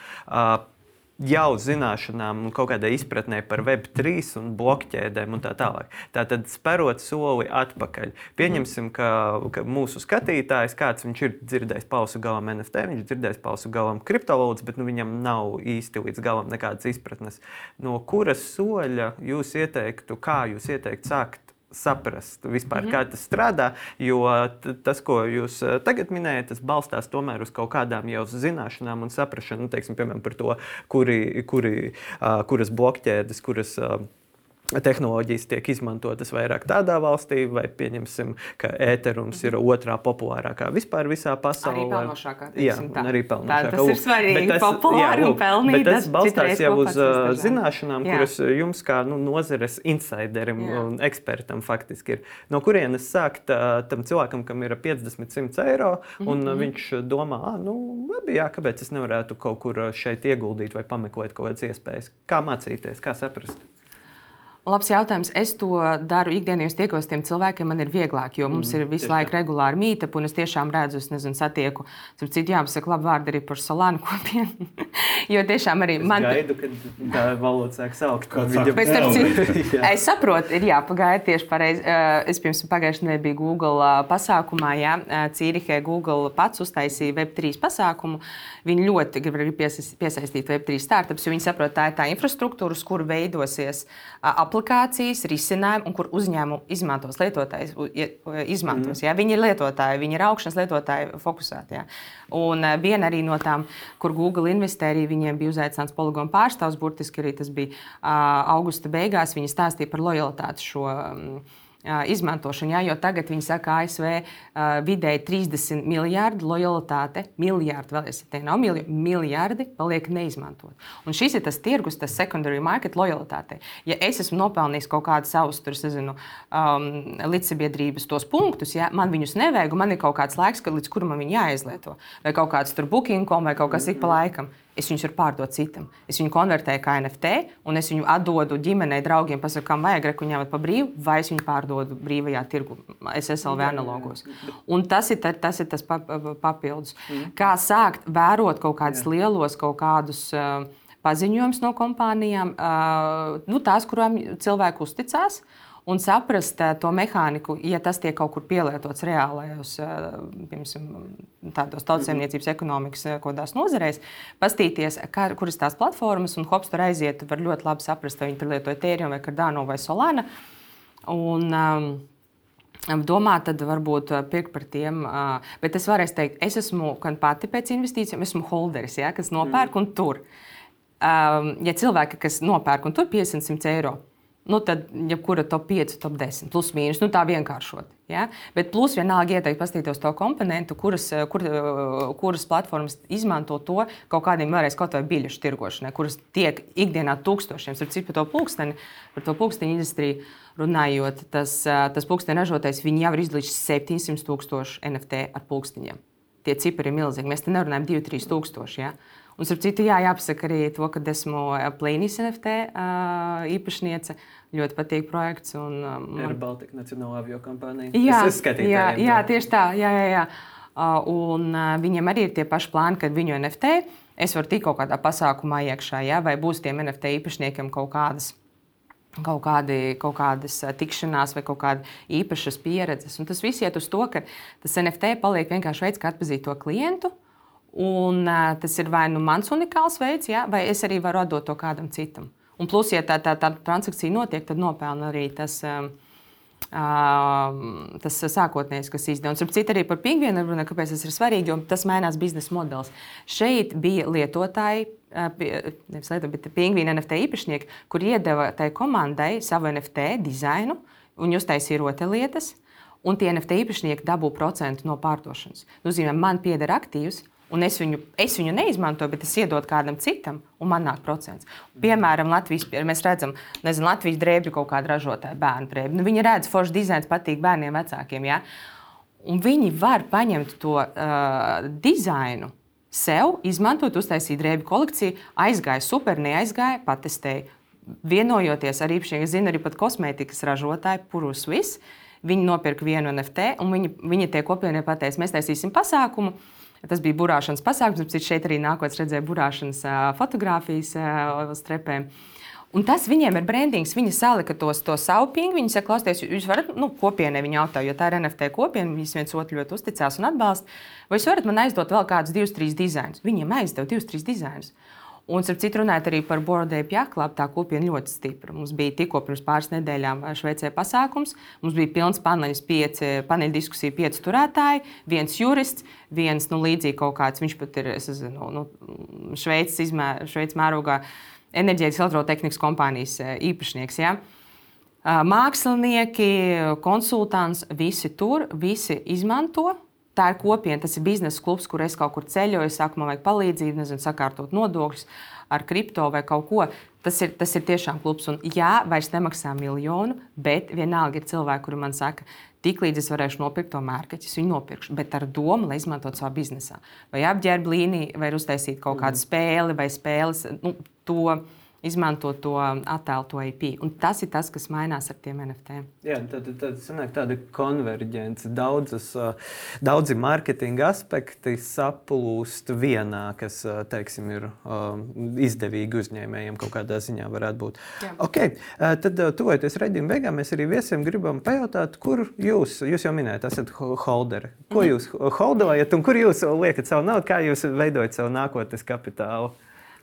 Jau zināšanām un kaut kādai izpratnē par Web3 un blokķēdēm un tā tālāk. Tātad sperot soli atpakaļ. Pieņemsim, ka, ka mūsu skatītājs, kāds viņš ir dzirdējis pausu galam NFT, viņš ir dzirdējis pausu galam kriptovalūtas, bet nu, viņam nav īsti līdz galam nekādas izpratnes. No kuras soļa jūs ieteiktu, kā jūs ieteiktu sākt saprast, vispār, mm -hmm. kā tas strādā. Jo tas, ko jūs eh, tagad minējat, tas balstās tomēr uz kaut kādām jau zināšanām un saprāšanu, nu, teiksim, piemēram, par to, kuri, kuri, uh, kuras blokķēdes, kuras. Uh, tehnoloģijas tiek izmantotas vairāk tādā valstī, vai pieņemsim, ka ēterums ir otrā populārākā vispār visā pasaulē. Arī pelnošākā. Jā, arī pelnošākā. Tā, tas ir svarīgi. Tas, populāri jā, un pelnīt. Bet tas balstās jau uz zināšanām, jā. kuras jums kā nu, nozeres insiderim jā. un ekspertam faktiski ir. No kurienes sākt tam cilvēkam, kam ir 50, 100 eiro, un mm -hmm. viņš domā, ah, nu, labi, jā, kāpēc es nevarētu kaut kur šeit ieguldīt vai pameklēt kaut kādas iespējas. Kā mācīties, kā saprast? Labs jautājums. Es to daru ikdienā, ja tiekos ar tiem cilvēkiem, man ir vieglāk, jo mums mm, ir visu laiku regulāri mīta, un es tiešām redzu, es nezinu, satieku. Tur citu jāpasaka labi vārdi arī par Solānu *laughs* kopienu. jo tiešām arī es man. Gaidu, kad tā valoda sāk saukt. Bet, citu, *laughs* es saprotu, ir jāpagaida tieši pareizi. Es pirms pagājušajā nedēļā biju Google pasākumā, jā, Cīrihē Google pats uztaisīja Web3 pasākumu. Viņi ļoti grib piesaistīt Web3 startups, jo viņi saprot, tā ir tā infrastruktūra, uz kuru veidosies aplikācija aplikācijas, risinājumi, un kur uzņēmumi izmantos, lietotājs izmantos. Mm. Ja? Viņi ir lietotāji, viņi ir augšanas lietotāji fokusēti. Ja? Un uh, viena arī no tām, kur Google investēja, viņiem bija uzaicināts poligonu pārstāvs, burtiski arī tas bija augusta beigās. Viņi stāstīja par lojalitāti šo. Um, izmantošanu. Jā, jo tagad viņi saka, ASV vidēji 30 miljardi lojalitāte, miljardi, vēl es te nav miljardi, miljardi paliek neizmantot. Un šis ir tas tirgus, tas secondary market lojalitāte. Ja es esmu nopelnījis kaut kādu savus, tur, nezinu, um, līdzsabiedrības tos punktus, ja man viņus nevajag, un man ir kaut kāds laiks, līdz kuram man viņi jāizlieto, vai kaut kāds tur booking.com vai kaut kas ik pa laikam es viņus varu pārdot citam. Es viņu konvertēju kā NFT, un es viņu atdodu ģimenei, draugiem, pasaku, kam vajag, reku ņemt pa brīvu, vai es viņu pārdodu brīvajā tirgu, SSLV analogos. Un tas ir, tas ir tas papildus. Mm. Kā sākt vērot kaut kādus lielos, kaut kādus. Paziņojums no kompānijām, nu, tās, kurām cilvēki uzticās, uh, un saprast uh, to mehāniku, ja tas tiek kaut kur pielietots reālajos, uh, piemēram, tādos tautsēmniecības ekonomikas uh, kodās nozarēs, pastīties, kā, kuras tās platformas, un hops tur aiziet, var ļoti labi saprast, vai viņi tur lieto Ethereum vai Cardano vai Solana. Un, um, Domāt, tad varbūt pirkt par tiem, bet es varēšu teikt, es esmu gan pati pēc investīcijām, esmu holderis, ja, kas nopērk mm. un tur. Um, ja cilvēki, kas nopērk un tur 500 eiro, nu, tad jebkura top 5, top 10, plus mīnus, nu, tā vienkāršot. Ja? Bet plus vienalga ieteikt paskatīties to komponentu, kuras, kur, kuras platformas izmanto to kaut kādiem vēlreiz kaut vai biļešu tirgošanai, kuras tiek ikdienā tūkstošiem. Ar citu par to pulksteni, par to pulksteņu industriju runājot, tas, tas pulksteņu ražotājs jau ir izdarījis 700 tūkstošu NFT ar pulksteņiem. Tie cipari ir milzīgi. Mēs te nerunājam 2-3 tūkstoši. Ja? Un, starp citu, jā, jāpasaka arī to, ka esmu Plēnijas NFT īpašniece. Ļoti patīk projekts. Un, um, Air Baltica Nacionālā avio kompānija. Jā, jā, jā, tieši tā. Jā, jā, jā. Un viņiem arī ir tie paši plāni, kad viņu NFT es varu tikt kaut kādā pasākumā iekšā, ja? vai būs tiem NFT īpašniekiem kaut kādas kaut, kādi, kaut kādas tikšanās vai kaut kāda īpašas pieredzes. Un tas viss iet uz to, ka tas NFT paliek vienkārši veids, kā atpazīt to klientu. Un, uh, tas ir vai nu mans unikāls veids, ja, vai es arī varu atdot to kādam citam. Un plus, ja tā, tā, tā transakcija notiek, tad nopelna arī tas. Uh, Uh, tas sākotnējais, kas izdevums. Ar citu arī par pingvīnu runā, kāpēc tas ir svarīgi, jo tas mainās biznesa modelis. Šeit bija lietotāji, nevis lietotāji, bet pingvīna NFT īpašnieki, kur iedeva tai komandai savu NFT dizainu un uztaisīja rotaļlietas, un tie NFT īpašnieki dabū procentu no pārdošanas. Nozīmē, man pieder aktīvs, Un es viņu, es viņu neizmantoju, bet es iedodu kādam citam, un man nāk procents. Piemēram, Latvijas, mēs redzam, nezinu, Latvijas drēbju kaut kādu ražotāju, bērnu drēbju. Nu, viņi redz, foršs dizains patīk bērniem, vecākiem. Ja? Un viņi var paņemt to uh, dizainu sev, izmantot, uztaisīt drēbju kolekciju, aizgāja super, neaizgāja, patestēja. Vienojoties ar īpašiem, zinu arī pat kosmētikas ražotāju, Purus Viss. Viņi nopirka vienu NFT, un viņi, viņi tie kopienai pateica, mēs taisīsim pasākumu Tas bija burāšanas pasākums, bet šeit arī nākotnē redzēja burāšanas fotografijas uz trepēm. Un tas viņiem ir brandings. Viņi salika tos, to savu pingu. Viņi saka, klausieties, jūs varat, nu, kopienai viņi jautā, jo tā ir NFT kopiena, viņas viens otru ļoti uzticās un atbalsta. Vai jūs varat man aizdot vēl kādus divus, trīs dizainus? Viņiem aizdeva divus, trīs dizainus. Un, starp citu, runājot arī par Bordēju Pjaklāpu, tā kopiena ļoti stipra. Mums bija tikko pirms pāris nedēļām Šveicē pasākums. Mums bija pilns paneļs, pieci paneļa diskusija, pieci turētāji, viens jurists, viens nu, līdzīgi kaut kāds. Viņš pat ir zinu, nu, Šveices, izmē, Šveices mērogā enerģētikas elektrotehnikas kompānijas īpašnieks. Ja? Mākslinieki, konsultants, visi tur, visi izmanto tā ir kopiena, tas ir biznesa klubs, kur es kaut kur ceļoju, saku, man vajag palīdzību, nezinu, sakārtot nodokļus ar kripto vai kaut ko. Tas ir, tas ir tiešām klubs. Un, jā, vairs nemaksā miljonu, bet vienalga ir cilvēki, kuri man saka, tiklīdz es varēšu nopirkt to mērķi, es viņu nopirkšu, bet ar domu, lai izmantotu savā biznesā. Vai apģērba līniju, vai uztaisīt kaut kādu mm. spēli vai spēles. Nu, to, izmanto to attēlu, to IP. Un tas ir tas, kas mainās ar tiem NFT. Jā, tad, tad sanāk tāda konverģence. Daudzas, daudzi mārketinga aspekti saplūst vienā, kas teiksim, ir izdevīgi uzņēmējiem kaut kādā ziņā varētu būt. Jā. Okay, tad, tuvojoties redzējuma beigām, mēs arī viesiem gribam pajautāt, kur jūs, jūs jau minējāt, esat holderi. Ko mhm. jūs holdojat un kur jūs liekat savu naudu, kā jūs veidojat savu nākotnes kapitālu?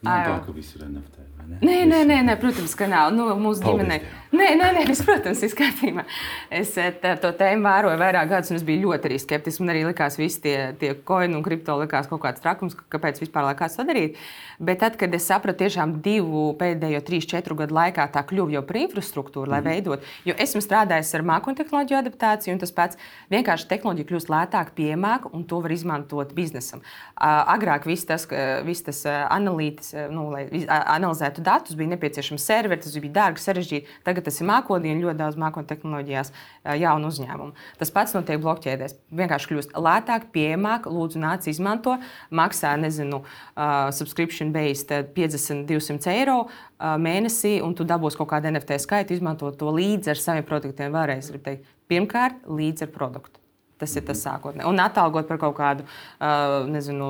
Nav tā, ka viss ir NFT. Nē, nē, nē, nē, protams, ka nav. Nu, mūsu ģimenei. Nē, nē, nē, viss, protams, ir kārtībā. Es eh, tā, to tēmu vēroju vairāk gadus, un es biju ļoti arī skeptisks. Man arī likās, ka visi tie, tie koini un kripto likās kaut kāds trakums, kāpēc vispār likās to darīt. Bet tad, kad es sapratu, tiešām divu pēdējo trīs, četru gadu laikā tā kļuva jau par infrastruktūru, lai mm. veidot, jo esmu strādājis ar mākoņu tehnoloģiju adaptāciju, un tas pats vienkārši tehnoloģija kļūst lētāk, piemāka, un to var izmantot biznesam. Agrāk viss tas, vis tas analītis, nu, lai analizētu datus, bija nepieciešams serveri, tas bija dārgi, sarežģīti. Tagad tas ir un ļoti daudz mākoņu tehnoloģijās jaunu uzņēmumu. Tas pats notiek blokķēdēs. Vienkārši kļūst lētāk, piemāk, lūdzu, nāc, izmanto, maksā, nezinu, uh, subscription based 50, 200 eiro mēnesī, un tu dabūsi kaut kādu NFT skaitu, izmantot to līdzi ar saviem produktiem. Vēlreiz gribu teikt, pirmkārt, līdzi ar produktu. Tas ir tas sākotnēji. Un atalgot par kaut kādu nezinu,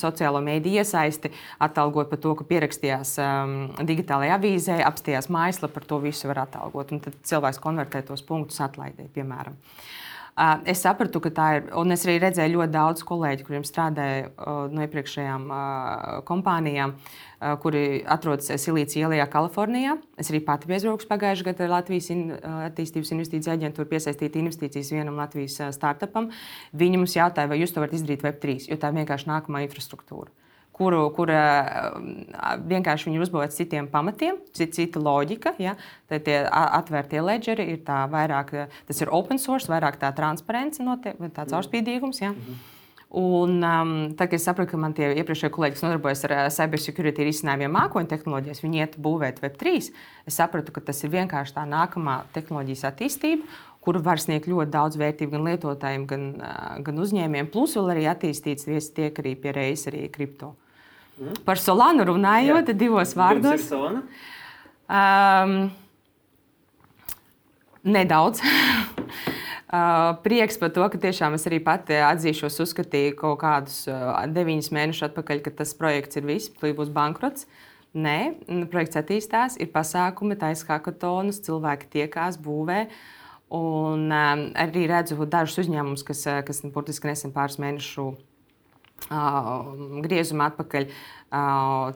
sociālo mediju iesaisti, atalgot par to, ka pierakstījās um, digitālajā avīzē, apstājās mājaslapā, par to visu var atalgot. Un tad cilvēks konvertē tos punktus atlaidē, piemēram. Uh, Es sapratu, ka tā ir. Un es arī redzēju ļoti daudz kolēģu, kuriem strādāja no iepriekšējām kompānijām, kuri atrodas Silīcija ielā, Kalifornijā. Es arī pati aizbraucu pagājušajā gadā Latvijas in, attīstības investīciju aģentūru piesaistīt investīcijas vienam Latvijas startupam. Viņi mums jautāja, vai jūs to varat izdarīt Web3, jo tā ir vienkārši nākamā infrastruktūra kuru, kura vienkārši ir uzbūvēta citiem pamatiem, cita, loģika. Ja? Tad tie atvērtie ledgeri ir tā vairāk, tas ir open source, vairāk tā transparence, notiek, tāds caurspīdīgums. Ja? Mm -hmm. Un, um, tad, kad es sapratu, ka man tie iepriekšējie kolēģi, kas nodarbojas ar uh, cybersecurity risinājumiem, mākoņu tehnoloģijas, viņi iet būvēt Web3, es sapratu, ka tas ir vienkārši tā nākamā tehnoloģijas attīstība, kuru var sniegt ļoti daudz vērtību gan lietotājiem, gan, uh, gan uzņēmējiem. Plus, vēl arī attīstīts tiek arī pie reizes arī kripto. Mm. Par Solānu runājot, Jā. divos vārdos. Um, nedaudz. Uh, *laughs* prieks par to, ka tiešām es arī pati atzīšos, uzskatīju kaut kādus uh, deviņus mēnešus atpakaļ, ka tas projekts ir viss, ka būs bankrots. Nē, projekts attīstās, ir pasākumi, taisa hackathonus, cilvēki tiekās, būvē. Un um, arī redzu dažus uzņēmumus, kas, kas burtiski nesen pāris mēnešu griezuma atpakaļ.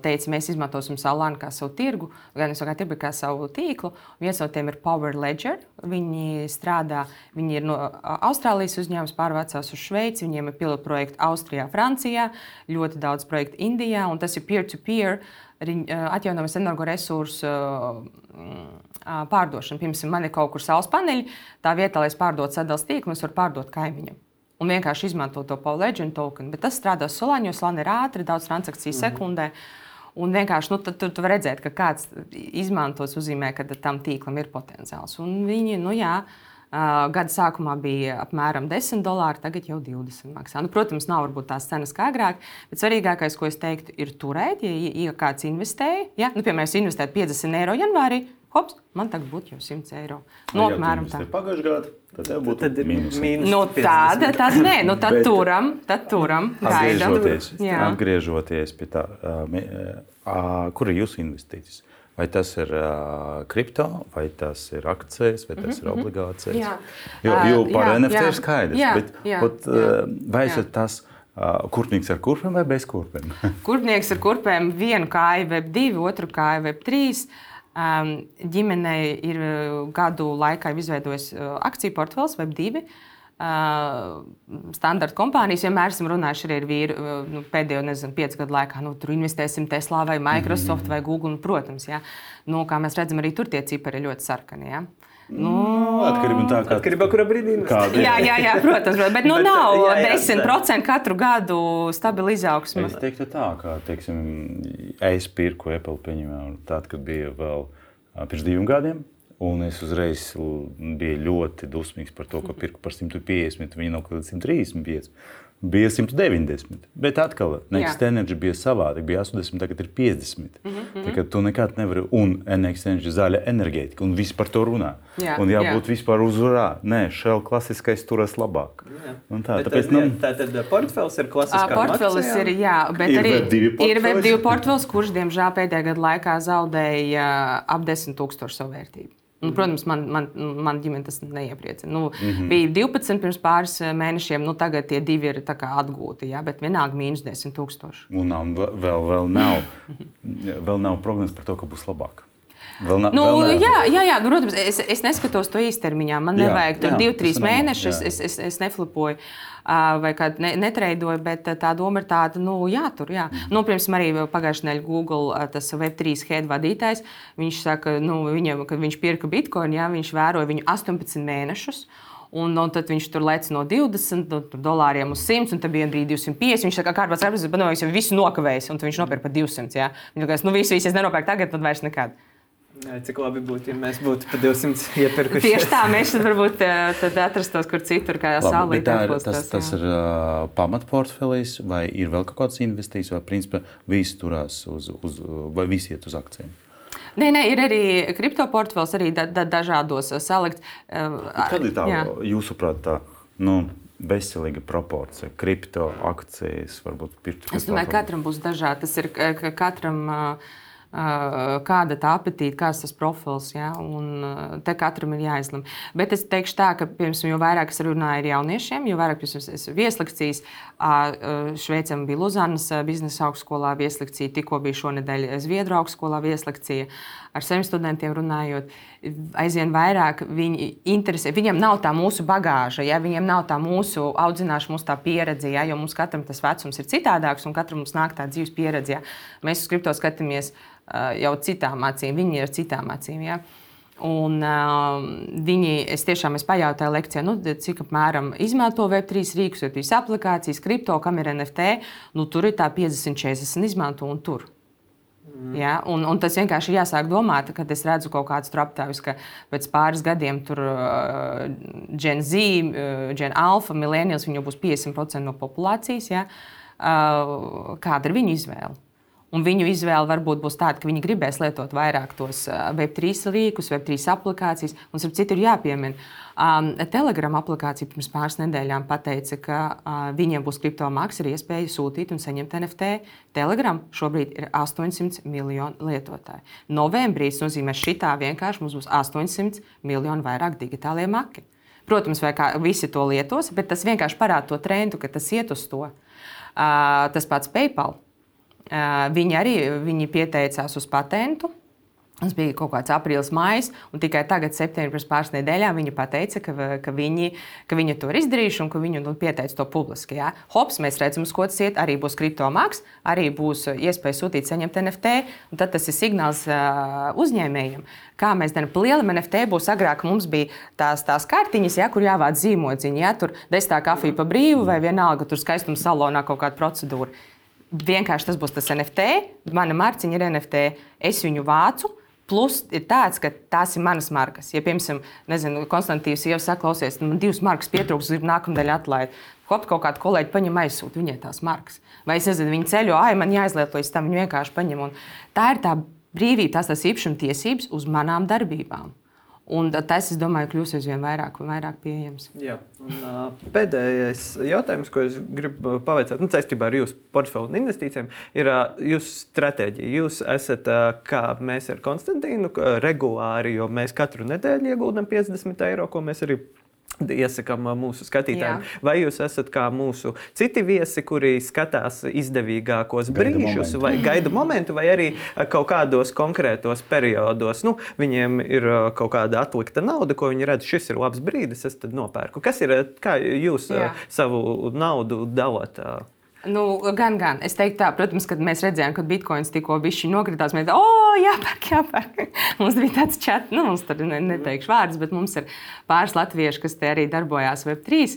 Teica, mēs izmantosim Solānu kā savu tirgu, gan arī tirgu kā savu tīklu. Viens no tiem ir Power Ledger. Viņi strādā, viņi ir no Austrālijas uzņēmums, pārvācās uz Šveici. Viņiem ir pilotu projekti Austrijā, Francijā, ļoti daudz projektu Indijā, un tas ir peer-to-peer atjaunojamas energoresursu pārdošana. Piemēram, man ir kaut kur saules paneļi, tā vietā, lai es pārdotu sadalas tīklu, es varu pārdot kaimiņam un vienkārši izmanto to Power Legend token. Bet tas strādā Solāņā, jo Solāna ir ātri, daudz transakciju mm -hmm. sekundē. Un vienkārši nu, tu, tu vari redzēt, ka kāds izmantos, uzzīmē, ka tam tīklam ir potenciāls. Un viņi, nu jā, gada sākumā bija apmēram 10 dolāri, tagad jau 20 maksā. Nu, protams, nav varbūt tās cenas kā agrāk, bet svarīgākais, ko es teiktu, ir turēt, ja, ja kāds investēja. Ja? Nu, piemēram, es investēju 50 eiro janvārī, hops, man tagad būtu jau 100 eiro. Nu, apmēram tā. Pagājušajā gadā tad tev būtu Tad ir mīnus. mīnus Nu, 50. tāda, tad nē, nu, tad Bet- turam, tad turam. Atgriežoties, atgriežoties pie tā, kur ir jūsu investīcijas? Vai tas ir uh, kripto, vai tas ir akcijas, vai tas ir obligācijas? Mhm, Jā. Jo, jo par jā, NFT jā. ir skaidrs. Jā, bet, jā, ot, jā, vai jā. esat tas uh, kurpnieks ar kurpēm vai bez kurpēm? Kurpnieks ar kurpēm vienu kāju, web divu, otru kāju, web trīs. Um, ģimenei ir uh, gadu laikā izveidojis uh, akciju portfels, web divi. Uh, standarta kompānijas vienmēr esam runājuši arī ar vīru uh, nu, pēdējo nezinu, piecu gadu laikā. Nu, tur investēsim Tesla vai Microsoft mm. vai Google. Un, protams, ja. nu, kā mēs redzam, arī tur tie cipari ir ļoti sarkani. Ja. Nu, Atkarībā no tā, kā Atkarībā no kurā brīdī kāda ir. jā, jā, jā, protams, bet nu, Bet, nav jā, jā, 10% katru gadu stabila izaugsme. Es teiktu tā, ka teiksim, es pirku Apple pieņemam tad, kad bija vēl pirms diviem gadiem. Un es uzreiz biju ļoti dusmīgs par to, ka pirku par 150, viņa nav kaut kāda 135. Bija 190. Bet atkal, Next Jā. Energy bija savādi. Bija 80, tagad ir 50. Mm -hmm. Tā kā tu nekad nevari. Un Next Energy zaļa enerģētika. Un viss par to runā. Jā, un jābūt jā. vispār uzvarā. Nē, šeit klasiskais turas labāk. Un tā, Bet, tāpēc, nu, nu, tā tad portfels ir klasiskā. Portfelis ir, jā, bet Ir arī Web2 ir portfelis? Web2 portfels, kurš, diemžēl, pēdējā gada laikā zaudēja ap 10 tūkstošu savu vērtību. Un, protams, man, man, man ģimene tas neiepriecina. Nu, mm -hmm. Bija 12 pirms pāris eh, mēnešiem, nu, tagad tie divi ir atgūti. Jā, bet vienalga mīnus 10 tūkstoši. Un nav, vēl, vēl, nav, vēl nav prognozes par to, ka būs labāk. Vēl nav, Nu, vēl neesam. jā, jā, jā, nu, protams, es, es neskatos to īstermiņā. Man Jā, nevajag tur jā, divu, tas trīs ir normāli, mēnešus. jā. Es, es, es neflipoju ā, vai kādu ne, netreidoju, bet tā doma ir tāda, nu, jā, tur. Jā. Nu, piemēram, arī pagājušajā nedēļā Google tas Web3 head vadītājs. Viņš saka, nu, viņam, kad viņš pirka bitkoinu, jā, viņš vēroja viņu 18 mēnešus. Un, un tad viņš tur lec no 20 no, tur dolāriem uz 100, un tad bija brīdī 250. Viņš saka, kā kāds apgādājis, bet no, viņš jau visu nokavējis, un viņš nopirka par 200. Jā. Viņš teica, nu, visu, visu es nenopērku tagad, tad vairs nekad. Jā, Cik labi būtu, ja mēs būtu pa 200 iepirkuši. Tieši tā, mēs varbūt eh, tad atrastos kur citur, kā saulē. bet tā ir, tas, tas ir uh, pamatportfelis, vai ir vēl kaut kādas investīcijas, vai principā visi turās uz, uz vai visi iet uz akcijiem. Nē, nē, ir arī kripto portfels, arī da, da, dažādos salikts. Kāda ir tā, jūsuprāt, tā nu, veselīga proporcija? Kripto akcijas, varbūt pirkt. Es domāju, ka katram būs dažādi. Tas ir ka- ka katram. ā, Kāda tā apetīte, kāds tas profils, ja? un ā, te katram ir jāizlemj. Bet es teikšu tā, ka, piemēram, jo vairāk es runāju ar jauniešiem, jo vairāk es esmu vieslekcijas, Šveicam bija Luzānas biznesa augstskolā vieslekcija, tikko bija šonadēļ Zviedru augstskolā vieslekcija. Ar saviem studentiem runājot, aizvien vairāk viņi interesē. Viņiem nav tā mūsu bagāža, ja viņiem nav tā mūsu audzināšana, mūsu pieredze, ja, jo mums katram tas vecums ir citādāks un katram mums nāk tā dzīves pieredze. Ja. Mēs uz kripto skatāmies uh, jau citām acīm, viņi ir citām acīm. Ja. Un, uh, viņi, es tiešām es pajautāju lekcijā, nu, cik apmēram izmanto Web3 rīkus, Web3 aplikācijas, kripto, kam ir NFT. Nu, tur ir tā 50, 40 izmanto un tur. Mm. Ja, un, un tas vienkārši ir jāsāk domāt, kad es redzu kaut kādus aptaujas, ka pēc pāris gadiem tur uh, Gen Z, uh, Gen Alpha, Millennials, viņu būs 50% no populācijas. Ja, uh, kāda ir viņu izvēle? Un viņu izvēle varbūt būs tāda, ka viņi gribēs lietot vairāk tos Web3 rīkus, Web3 aplikācijas. Mums ar citu ir jāpiemina. Um, Telegram aplikācija pirms pāris nedēļām pateica, ka uh, viņiem būs kriptomaks, ir iespēja sūtīt un saņemt NFT. Telegram šobrīd ir 800 miljoni lietotāji. Novembrī tas nozīmē, ka šitā vienkārši mums būs 800 miljoni vairāk digitālie maki. Protams, vai kā visi to lietos, bet tas vienkārši parāda to trendu, ka tas iet uz to. Uh, tas pats PayPal. Viņi arī viņi pieteicās uz patentu. Tas bija kaut kāds aprīlis, maijs, un tikai tagad, septembrī, pirms pāris nedēļām, viņi teica, ka, ka, viņi, ka viņi to ir izdarījuši un ka viņi nu, pieteica to publiski. Jā. Hops, mēs redzam, uz ko tas iet. Arī būs kriptomaks, arī būs iespēja sūtīt, saņemt NFT. Tad tas ir signāls uh, uzņēmējiem. Kā mēs darām, lielam NFT būs agrāk, mums bija tās, tās kartiņas, ja, kur jāvāc zīmodziņi, ja tur desmitā kafija pa brīvu vai vienalga tur skaistuma salonā kaut kāda procedūra. Vienkārši tas būs tas NFT, mana marciņa ir NFT, es viņu vācu. Plus ir tāds, ka tās ir manas markas. Ja, piemēram, nezinu, Konstantīns jau saka, klausies, man divas markas pietrūks, gribu nākamā daļa atlaist. Kaut, kāda kolēģi paņem aizsūta viņai tās markas. Vai es nezinu, viņi ceļo, ah, man jāizlietojas tam, viņi vienkārši paņem. Un tā ir tā brīvība, tās tās īpašuma tiesības uz manām darbībām. Un tas, es domāju, kļūs aizvien vairāk un vairāk pieejams. Jā. Un, uh, pēdējais jautājums, ko es gribu pavaicāt, nu, saistībā ar jūsu portfeļu un investīcijiem, ir uh, jūsu stratēģija. Jūs esat, uh, kā mēs ar Konstantīnu, regulāri, jo mēs katru nedēļu ieguldam 50 eiro, ko mēs arī iesakām mūsu skatītājiem. Jā. Vai jūs esat kā mūsu citi viesi, kuri skatās izdevīgākos gaida brīžus, momentu. vai gaida momentu, vai arī kaut kādos konkrētos periodos? Nu, viņiem ir kaut kāda atlikta nauda, ko viņi redz, šis ir labs brīdis, es tad nopērku. Kas ir, kā jūs Jā. savu naudu dalāt? Nu, gan, gan. Es teiktu, tā, protams, kad mēs redzējām, ka bitkoins tikko nokritās, mēs teicām, oh, jāpērk, jāpērk. *laughs* mums bija tāds čats, nu, mums tur ne, neteikšu vārdus, bet mums ir pāris latvieši, kas te arī darbojās Web3.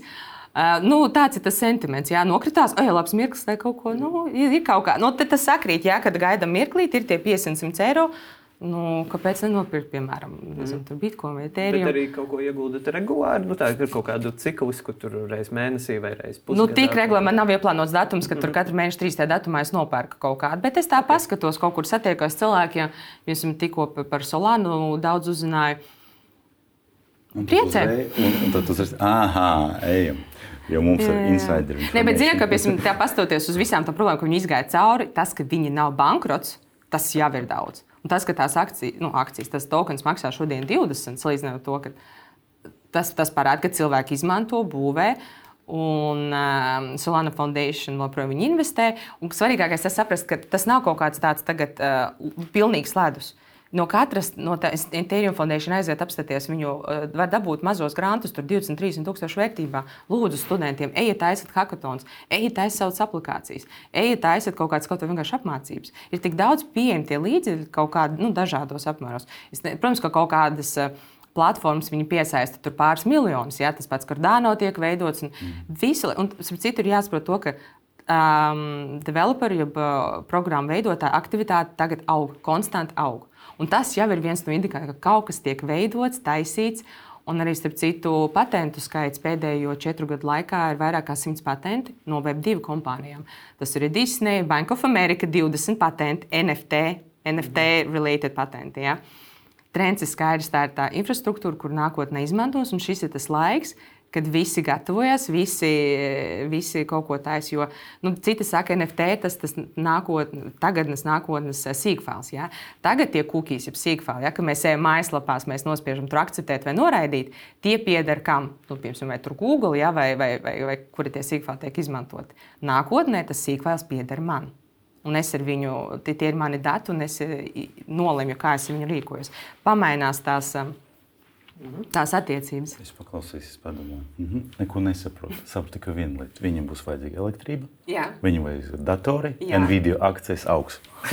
Uh, nu, tāds ir tas sentiments. Jā, nokritās, ej, labs mirklis, vai kaut ko. Nu, ir, ir kaut kā. Nu, tas sakrīt, jā, kad gaidām mirklīt, ir tie 500 eiro. Nu, kāpēc nenopirkt, piemēram, mm. bitkoinu vai tēriju? Bet arī kaut ko iegūdat regulāri. Nu, tā ir kaut kāda cikliska, tur reizes mēnesī vai reizes pusē. Nu, tik regulāri man nav ieplānots datums, ka mm. tur katru mēnešu trīs tajā datumā es nopērku kaut kādu. Bet es tā okay. paskatos, kaut kur satiekos cilvēkiem. Jūs esat tikko par Solānu daudz uzzināju. Priecē. Un, un tad tas ir, ah, ejam. Jo mums jā, ir insideri. Nē, bet ziniet, ka pēc tam pastoties uz visām tām problēmām, ko viņi izgāja cauri, tas, ka viņi nav bankrots, tas jau ir daudz. Un tas, ka tās akcijas, nu, akcijas tas tokens maksā šodien 20, salīdzinot to, ka tas, tas parāda, ka cilvēki izmanto, būvē. Un um, Solana Foundation joprojām investē. Un svarīgākais ir saprast, ka tas nav kaut kāds tāds tagad, uh, pilnīgs ledus. Uh, No katras no Ethereum Foundation aiziet apstāties, viņu uh, var dabūt mazos grantus, tur 20, 30 tūkstošu vērtībā. Lūdzu, studentiem, ejiet, taisiet hackathons, ejiet, taisiet savas aplikācijas, ejiet, taisiet kaut kādas kaut kādas vienkārši apmācības. Ir tik daudz pieejami tie līdzekļi kaut kādā nu, dažādos apmēros. Es, ne, protams, ka kaut kādas. Uh, platformas viņi piesaista tur pāris miljonus. Jā, tas pats Cardano tiek veidots. Un mm. Visi, un citur ir jāsaprot to, ka um, developeru, jeb uh, programmu veidotāju aktivitāte tagad aug, konstanti aug. Un tas jau ir viens no indikatoriem, ka kaut kas tiek veidots, taisīts. Un arī, starp citu, patentu skaits pēdējo četru gadu laikā ir vairāk kā 100 patenti no Web2 kompānijām. Tas ir Disney, Bank of America, 20 patenti, NFT, NFT-related patenti. Ja? Trends ir skaidrs, tā ir tā infrastruktūra, kur nākotnē izmantos, un šis ir tas laiks, kad visi gatavojas, visi, visi kaut ko taisa. Jo nu, citi saka, NFT tas ir nākotnes, tagadnes nākotnes eh, sīkfāls. Ja? Tagad tie kukīs ir sīkfāli. Ja? Kad mēs ejam mājaslapās, mēs nospiežam tur akceptēt vai noraidīt, tie pieder kam? Nu, piemēram, vai tur Google, ja? vai, vai, vai, vai kuri tie sīkfāli tiek izmantoti. Nākotnē tas sīkfāls pieder man. Un es ar viņu, tie, ir mani dati, un es eh, nolemju, kā es viņu rīkojos. Pamainās tās. Mhm. Tās attiecības. Es paklausījos, es padomāju, -hmm. neko nesaprotu. Sapratu tikai vienu lietu. Viņam būs vajadzīga elektrība, Jā. viņam vajag datori, Jā. Nvidia akcijas augs. *laughs*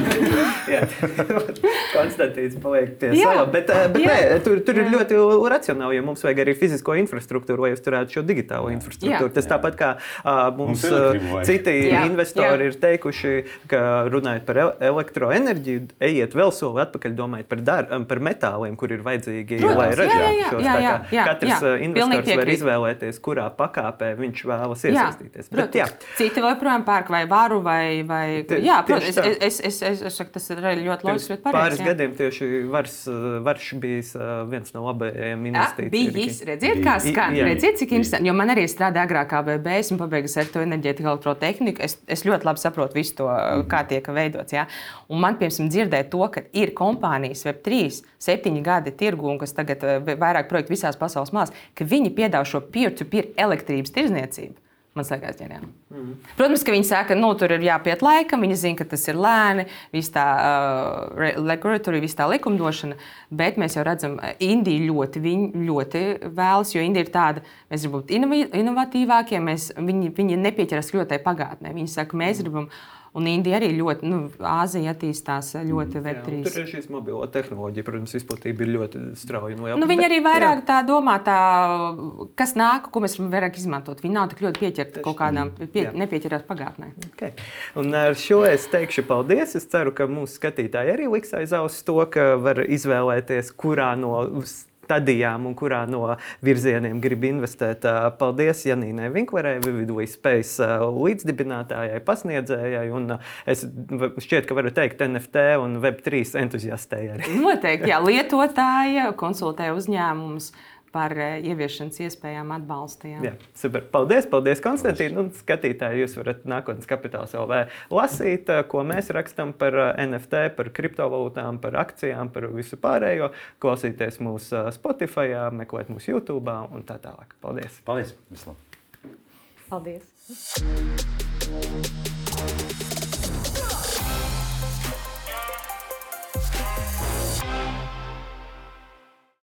Konstantīns paliek pie sava. Bet, eh, bet nē, tur, tur ir ļoti racionāli, jo mums vajag arī fizisko infrastruktūru, lai uzturētu šo digitālo infrastruktūru. Jā. Tas tāpat kā uh, mums, mums citi jā. investori jā. ir teikuši, ka runājot par elektroenerģiju, ejiet vēl soli atpakaļ, domājot par, dar, par metāliem, kur ir vajadzīgi, Protams, lai ražotu šos. Jā, jā, jā, katrs jā, investors var izvēlēties, kurā pakāpē viņš vēlas iesaistīties. Jā, bet, jā. Citi joprojām pērk vai varu vai. vai jā, protams, es, es, es, es, es saku, tas ir ļoti loģiski. Pāris jā. gadiem tieši vars, varš bija viens no labajiem investīcijiem. Bijis, redziet, kā skan, jā, redziet, cik interesanti. Jo man arī strādā agrāk ABB, esmu pabeigusi elektroenerģētiku, elektrotehniku. Es, es ļoti labi saprotu visu to, mm. kā tiek veidots. Jā. Un man, piemēram, dzirdēt to, ka ir kompānijas Web3, septiņi gadi tirgu, un kas tagad vairāk projektu visās pasaules malās, ka viņi piedāvā šo peer-to-peer -peer elektrības tirdzniecību. Man liekas, ģeniāli. Mm. Protams, ka viņi saka, ka nu, tur ir jāpiet laikam, viņi zina, ka tas ir lēni, viss tā uh, regulācija, viss tā likumdošana, bet mēs jau redzam, Indija ļoti, ļoti vēlas, jo Indija ir tāda, mēs gribam būt inovatīvākie, mēs, viņi, viņi nepieķeras ļoti pagātnē. Viņi saka, mēs gribam. Mm Un Indija arī ļoti, nu, Āzija attīstās ļoti mm, Web3. Tur ir šīs mobilo tehnoloģija, protams, izplatība ir ļoti strauja. Nu, nu, viņi arī vairāk jā. tā domā, tā, kas nāk, ko mēs varam vairāk izmantot. Viņi nav tik ļoti pieķerti kaut kādām, pie, nepieķerās pagātnē. Okay. Un ar šo es teikšu paldies. Es ceru, ka mūsu skatītāji arī liks aiz auss to, ka var izvēlēties, kurā no stadijām un kurā no virzieniem grib investēt. Paldies Janīnai Vinklerē, Vividu Space līdzdibinātājai, pasniedzējai. Un es šķiet, ka varu teikt NFT un Web3 entuziastei arī. Noteikti, jā, lietotāja konsultē uzņēmumus par eh, ieviešanas iespējām atbalstījām. Jā, super. Paldies, paldies Konstantīna. Un skatītāji, jūs varat nākotnes kapitāls LV lasīt, eh, ko mēs rakstām par eh, NFT, par kriptovalūtām, par akcijām, par visu pārējo. Klausīties mūsu Spotify, meklēt mūsu YouTube un tā tālāk. Paldies! Paldies! Vislabāk! Paldies!